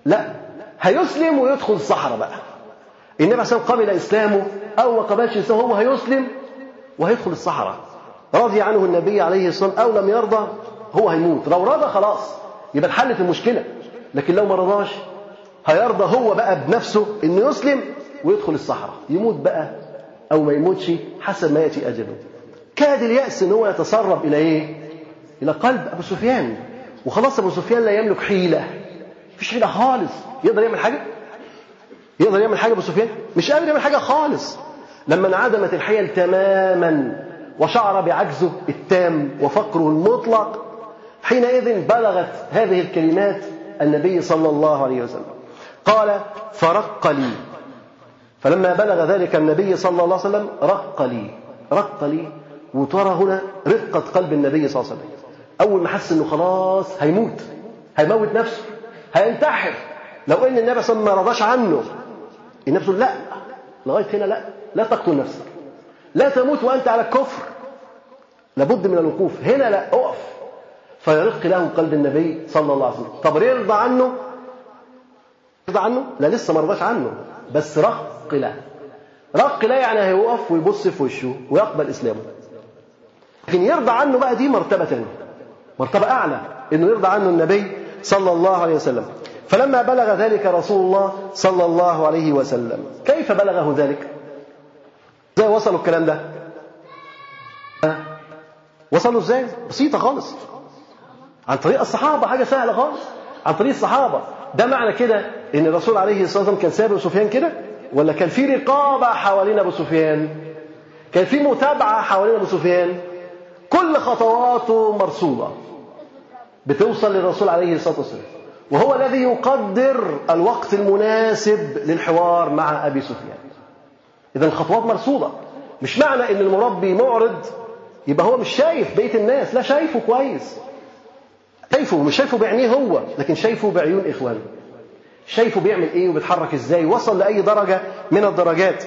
لا. هيسلم ويدخل الصحراء بقى. النبي عليه قبل إسلامه أو ما قبلش إسلامه هو هيسلم وهيدخل الصحراء. رضي عنه النبي عليه الصلاة والسلام أو لم يرضى هو هيموت. لو رضى خلاص. يبقى اتحلت المشكلة. لكن لو ما رضاش هيرضى هو بقى بنفسه إنه يسلم ويدخل الصحراء. يموت بقى أو ما يموتش حسب ما يأتي أجله. كاد اليأس إن هو يتسرب إلى إيه؟ إلى قلب أبو سفيان. وخلاص أبو سفيان لا يملك حيلة. مفيش حيلة خالص. يقدر يعمل حاجة؟ يقدر يعمل حاجة أبو سفيان؟ مش قادر يعمل حاجة خالص. لما انعدمت الحيل تماما وشعر بعجزه التام وفقره المطلق حينئذ بلغت هذه الكلمات النبي صلى الله عليه وسلم. قال فرق لي فلما بلغ ذلك النبي صلى الله عليه وسلم رق لي رق لي وترى هنا رقة قلب النبي صلى الله عليه وسلم. أول ما حس إنه خلاص هيموت هيموت نفسه هينتحر. لو إن النبي صلى الله عليه وسلم ما رضاش عنه النبي لا لغاية هنا لا لا تقتل نفسك. لا تموت وأنت على الكفر. لابد من الوقوف. هنا لا أقف. فيرق له قلب النبي صلى الله عليه وسلم. طب يرضى عنه؟ يرضى عنه؟ لا لسه ما رضاش عنه. بس رق له رق له يعني هيوقف ويبص في وشه ويقبل إسلامه. لكن يرضى عنه بقى دي مرتبة ثانية مرتبة أعلى. إنه يرضى عنه النبي صلى الله عليه وسلم. فلما بلغ ذلك رسول الله صلى الله عليه وسلم. كيف بلغه ذلك؟ إزاي وصلوا الكلام ده؟ وصلوا إزاي؟ بسيطة خالص. عن طريق الصحابة حاجة سهلة خالص. عن طريق الصحابة. ده معنى كده إن الرسول عليه الصلاة والسلام كان أبو سفيان كده؟ ولا كان في رقابة حوالين أبو سفيان؟ كان في متابعة حوالين أبو سفيان؟ كل خطواته مرصوده بتوصل للرسول عليه الصلاة والسلام. وهو الذي يقدر الوقت المناسب للحوار مع أبي سفيان. إذا الخطوات مرصوده مش معنى إن المربي معرض يبقى هو مش شايف بقية الناس لا شايفه كويس. شايفه مش شايفه بعينيه هو لكن شايفه بعيون إخوانه. شايفه بيعمل إيه وبيتحرك إزاي وصل لأي درجة من الدرجات.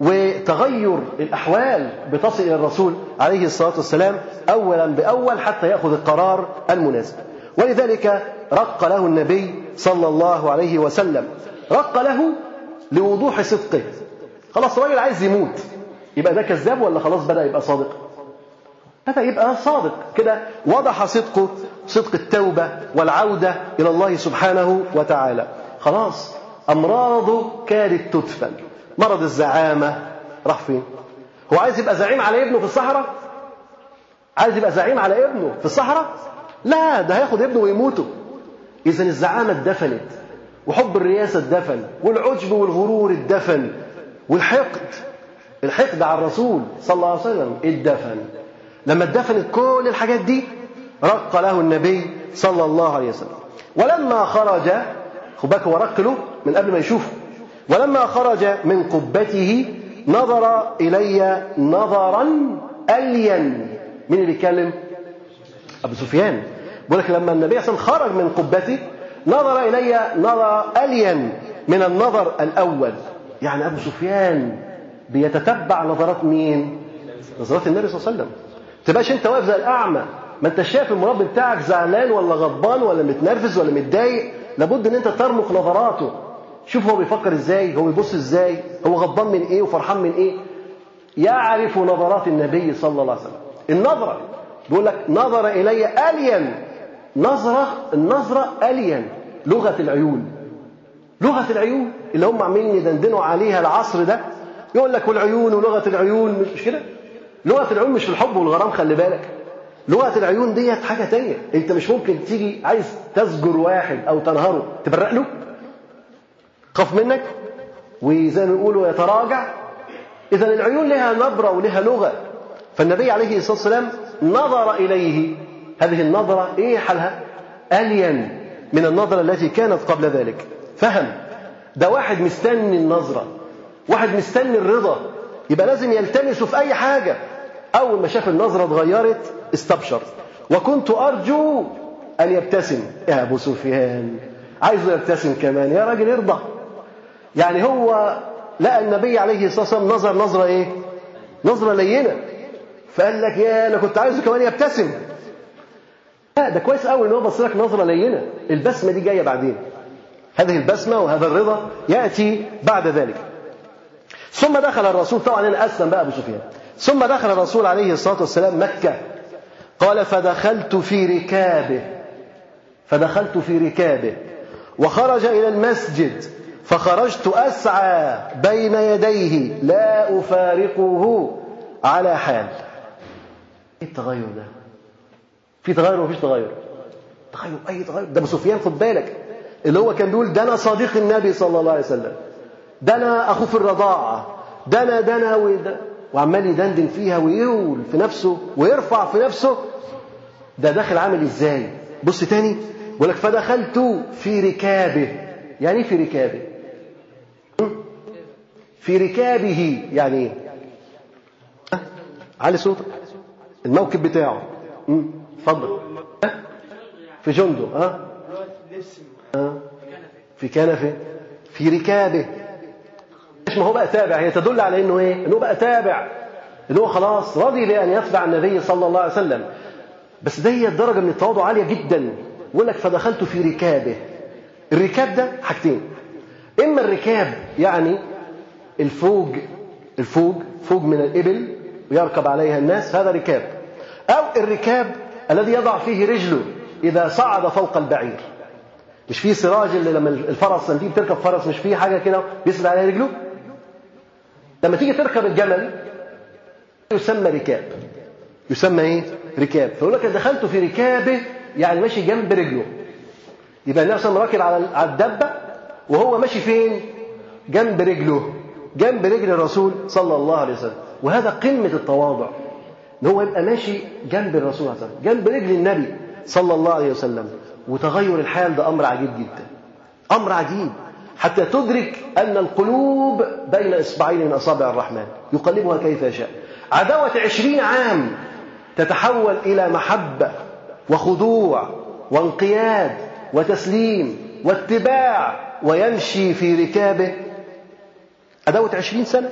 وتغير الأحوال بتصل إلى الرسول عليه الصلاة والسلام اولا بأول حتى يأخذ القرار المناسب. ولذلك رق له النبي صلى الله عليه وسلم. رق له لوضوح صدقه. خلاص الراجل عايز يموت. يبقى ده كذاب ولا خلاص بدأ يبقى صادق؟ بدا يبقى صادق كده. وضح صدقه صدق التوبة والعودة إلى الله سبحانه وتعالى. خلاص أمراضه كادت تدفن. مرض الزعامة. راح فين؟ هو عايز يبقى زعيم على ابنه في الصحراء؟ عايز يبقى زعيم على ابنه في الصحراء؟ لا ده هياخد ابنه ويموته. إذا الزعامة اتدفنت وحب الرياسة اتدفن والعجب والغرور اتدفن والحقد الحقد على الرسول صلى الله عليه وسلم اتدفن. لما اتدفنت كل الحاجات دي رق له النبي صلى الله عليه وسلم. ولما خرج خد بالك هو رق له من قبل ما يشوفه. ولما خرج من قبته نظر إلي نظرا ألين مين اللي بيتكلم؟ أبو سفيان. بيقول لك لما النبي صلى الله عليه وسلم خرج من قبته نظر إلي نظر ألين من النظر الأول. يعني أبو سفيان بيتتبع نظرات مين؟ نظرات النبي صلى الله عليه وسلم. تبقاش أنت واقف زي الأعمى. ما أنت شايف المربي بتاعك زعلان ولا غضبان ولا متنرفز ولا متضايق. لابد أن أنت ترمق نظراته. شوف هو بيفكر إزاي هو بيبص إزاي هو غضبان من إيه وفرحان من إيه. يعرف نظرات النبي صلى الله عليه وسلم. النظرة. بيقول لك نظر إلي ألين نظرة النظرة ألين لغة العيون. لغة العيون اللي هم عاملين يدندنوا عليها العصر ده. يقول لك والعيون ولغة العيون. مش كده؟ لغة العيون مش في الحب والغرام خلي بالك. لغة العيون ديت حاجة تانية. انت مش ممكن تيجي عايز تزجر واحد أو تنهره تبرق له خاف منك. وزي ما بيقولوا يتراجع. اذا العيون لها نبرة ولها لغة. فالنبي عليه الصلاة والسلام نظر إليه. هذه النظرة إيه حالها؟ ألين من النظرة التي كانت قبل ذلك. فهم. ده واحد مستني النظرة. واحد مستني الرضا. يبقى لازم يلتمسه في أي حاجة. أول ما شاف النظرة اتغيرت استبشر. وكنت أرجو أن يبتسم. يا أبو سفيان عايزه يبتسم كمان. يا راجل ارضى. يعني هو لقى النبي عليه الصلاة والسلام نظر نظرة إيه؟ نظرة لينة. فقال لك يا أنا كنت عايزه كمان يبتسم. لا ده كويس قوي إن هو بص لك نظرة لينة. البسمة دي جاية بعدين. هذه البسمة وهذا الرضا يأتي بعد ذلك. ثم دخل الرسول طبعا هنا اسلم بقى أبو سفيان. ثم دخل الرسول عليه الصلاة والسلام مكة. قال فدخلت في ركابه. فدخلت في ركابه. وخرج إلى المسجد. فخرجت أسعى بين يديه. لا أفارقه. على حال. إيه التغير ده؟ في تغير ومفيش تغير. تغير أي تغير؟ ده أبو سفيان خد بالك. اللي هو كان بيقول ده أنا صديق النبي صلى الله عليه وسلم. ده أنا أخوه في الرضاعة. ده أنا ده أنا وده. وعمال يدندن فيها ويقول في نفسه ويرفع في نفسه. ده داخل عامل إزاي؟ بص تاني. بيقول لك فدخلت في ركابه. يعني إيه في ركابه؟ في ركابه يعني إيه؟ علي صوتك. الموكب بتاعه. اتفضل. في جنده. ها؟ أه؟ في كنفه. في ركابه. مش ما هو بقى تابع. هي تدل على إنه إيه؟ إنه بقى تابع. ان هو خلاص رضي بأن يتبع النبي صلى الله عليه وسلم. بس دي درجه من التواضع عالية جدا. يقول لك فدخلت في ركابه. الركاب ده حاجتين. إما الركاب يعني الفوج الفوج فوج من الإبل ويركب عليها الناس هذا ركاب. أو الركاب الذي يضع فيه رجله إذا صعد فوق البعير. مش في سراج اللي لما الفرس لما تيجي تركب فرس مش في حاجة كده بيسند عليها رجله؟ لما تيجي تركب الجمل يسمى ركاب. يسمى إيه؟ ركاب. فيقول لك دخلت في ركابه يعني ماشي جنب رجله. يبقى النبي صلى الله عليه وسلم راكب على الدبة وهو ماشي فين؟ جنب رجله. جنب رجل الرسول صلى الله عليه وسلم. وهذا قمة التواضع. إن هو يبقى ماشي جنب الرسول صلى الله عليه وسلم. جنب رجل النبي صلى الله عليه وسلم. وتغير الحال ده أمر عجيب جدا. أمر عجيب. حتى تدرك أن القلوب بين إصبعين من أصابع الرحمن. يقلبها كيف يشاء. عداوة عشرين عام تتحول إلى محبة وخضوع وانقياد وتسليم واتباع ويمشي في ركابه. عداوة عشرين سنة.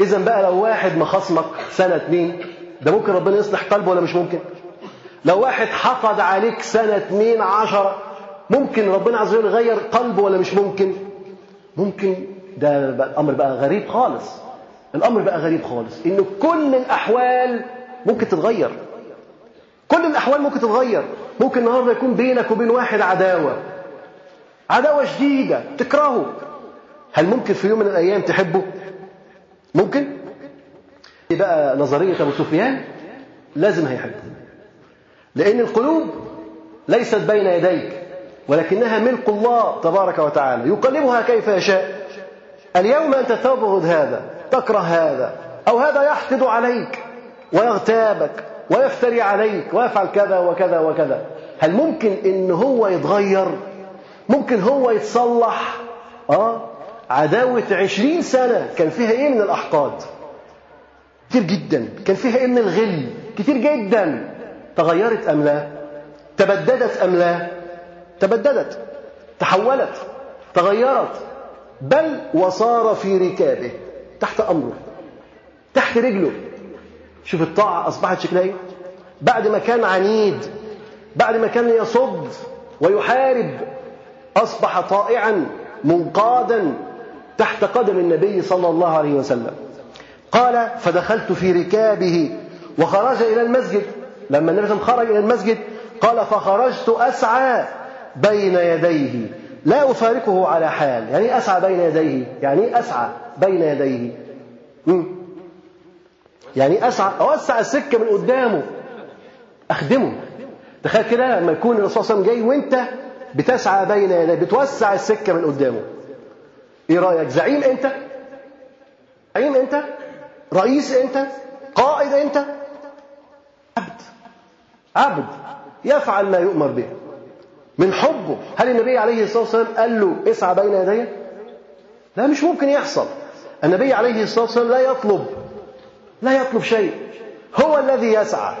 اذا بقى لو واحد مخصمك سنة اتنين ده ممكن ربنا يصلح قلبه ولا مش ممكن؟ لو واحد حقد عليك سنة اتنين عشرة ممكن ربنا عز وجل يغير قلبه ولا مش ممكن؟ ممكن ده الأمر بقى غريب خالص. الأمر بقى غريب خالص إن كل الأحوال ممكن تتغير. كل الأحوال ممكن تتغير. ممكن النهارده يكون بينك وبين واحد عداوة. عداوة شديدة. تكرهه. هل ممكن في يوم من الأيام تحبه؟ ممكن؟ بقى نظرية أبو سفيان. لازم هيحبه. لأن القلوب ليست بين يديك. ولكنها ملك الله تبارك وتعالى. يقلبها كيف يشاء. اليوم أنت تبغض هذا تكره هذا أو هذا يحقد عليك ويغتابك ويفتري عليك ويفعل كذا وكذا وكذا. هل ممكن إن هو يتغير؟ ممكن هو يتصلح؟ آه؟ عداوة عشرين سنة. كان فيها إيه من الأحقاد؟ كتير جدا. كان فيها إيه من الغل؟ كتير جدا. تغيرت أم لا؟ تبددت أم لا؟ تبددت تحولت تغيرت. بل وصار في ركابه تحت أمره تحت رجله. شوف الطاعة أصبحت شكلها إيه؟ بعد ما كان عنيد بعد ما كان يصد ويحارب أصبح طائعا منقادا تحت قدم النبي صلى الله عليه وسلم. قال فدخلت في ركابه وخرج إلى المسجد. لما النبي صلى الله عليه وسلم خرج إلى المسجد قال فخرجت أسعى. بين يديه. لا أفارقه على حال. يعني أسعى بين يديه. يعني أسعى بين يديه. يعني أسعى. أوسع السكة من قدامه. أخدمه. تخيل كده لما يكون الرسول صلى الله عليه وسلم جاي وأنت بتسعى بين يديه بتوسع السكة من قدامه. إيه رأيك؟ زعيم أنت؟ زعيم أنت؟ رئيس أنت؟ قائد أنت؟ عبد. عبد. يفعل ما يؤمر به. من حبه. هل النبي عليه الصلاة والسلام قال له اسعى بين يدي؟ لا مش ممكن يحصل. النبي عليه الصلاة والسلام لا يطلب لا يطلب شيء. هو الذي يسعى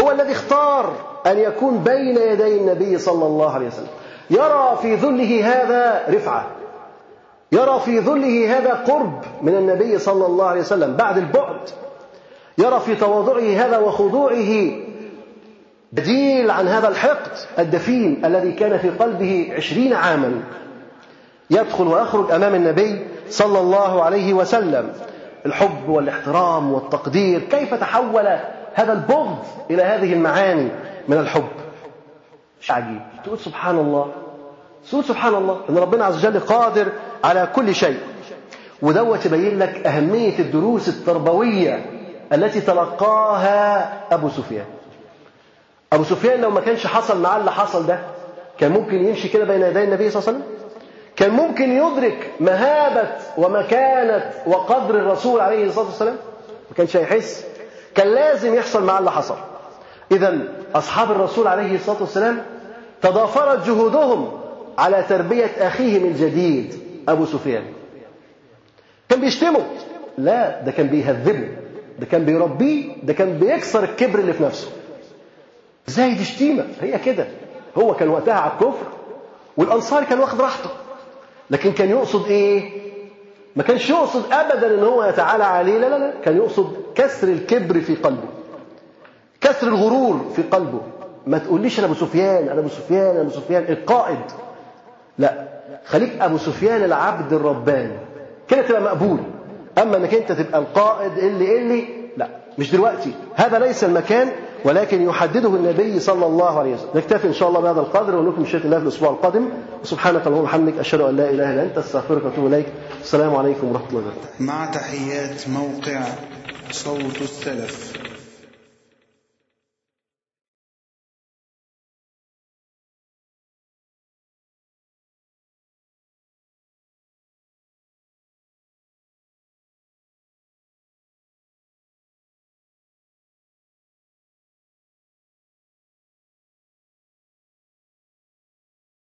هو الذي اختار أن يكون بين يدي النبي صلى الله عليه وسلم. يرى في ذله هذا رفعة. يرى في ذله هذا قرب من النبي صلى الله عليه وسلم بعد البعد. يرى في تواضعه هذا وخضوعه بديل عن هذا الحقد الدفين الذي كان في قلبه عشرين عاما يدخل ويخرج أمام النبي صلى الله عليه وسلم. الحب والاحترام والتقدير كيف تحول هذا البغض إلى هذه المعاني من الحب؟ شيء عجيب. تقول سبحان الله. تقول سبحان الله. إن ربنا عز وجل قادر على كل شيء. ودوت يبين لك أهمية الدروس التربوية التي تلقاها أبو سفيان. أبو سفيان لو ما كانش حصل معاه اللي حصل ده كان ممكن يمشي كده بين يدي النبي صلى الله عليه وسلم؟ كان ممكن يدرك مهابة ومكانة وقدر الرسول عليه الصلاة والسلام؟ ما كانش هيحس. كان لازم يحصل معاه اللي حصل. اذا أصحاب الرسول عليه الصلاة والسلام تضافرت جهودهم على تربية اخيهم الجديد أبو سفيان. كان بيشتمه. لا ده كان بيهذبه. ده كان بيربيه. ده كان بيكسر الكبر اللي في نفسه. إزاي دي شتيمه هي كده. هو كان وقتها على الكفر والأنصار كان واخد راحته. لكن كان يقصد إيه؟ ما كانش يقصد ابدا إن هو يتعالى عليه لا لا لا. كان يقصد كسر الكبر في قلبه. كسر الغرور في قلبه. ما تقوليش أنا أبو سفيان أنا أبو سفيان أنا أبو سفيان. القائد. لا. خليك أبو سفيان العبد الرباني. كده تبقى مقبول. أما إنك أنت تبقى القائد اللي اللي لا. مش دلوقتي. هذا ليس المكان ولكن يحدده النبي صلى الله عليه وسلم. نكتفي إن شاء الله بهذا القدر ونكمل شيخ الله في الأسبوع القادم. سبحانك اللهم وبحمدك أشهد أن لا إله إلا أنت أستغفرك وأتوب إليك. السلام عليكم ورحمة الله وبركاته. مع تحيات موقع صوت السلف.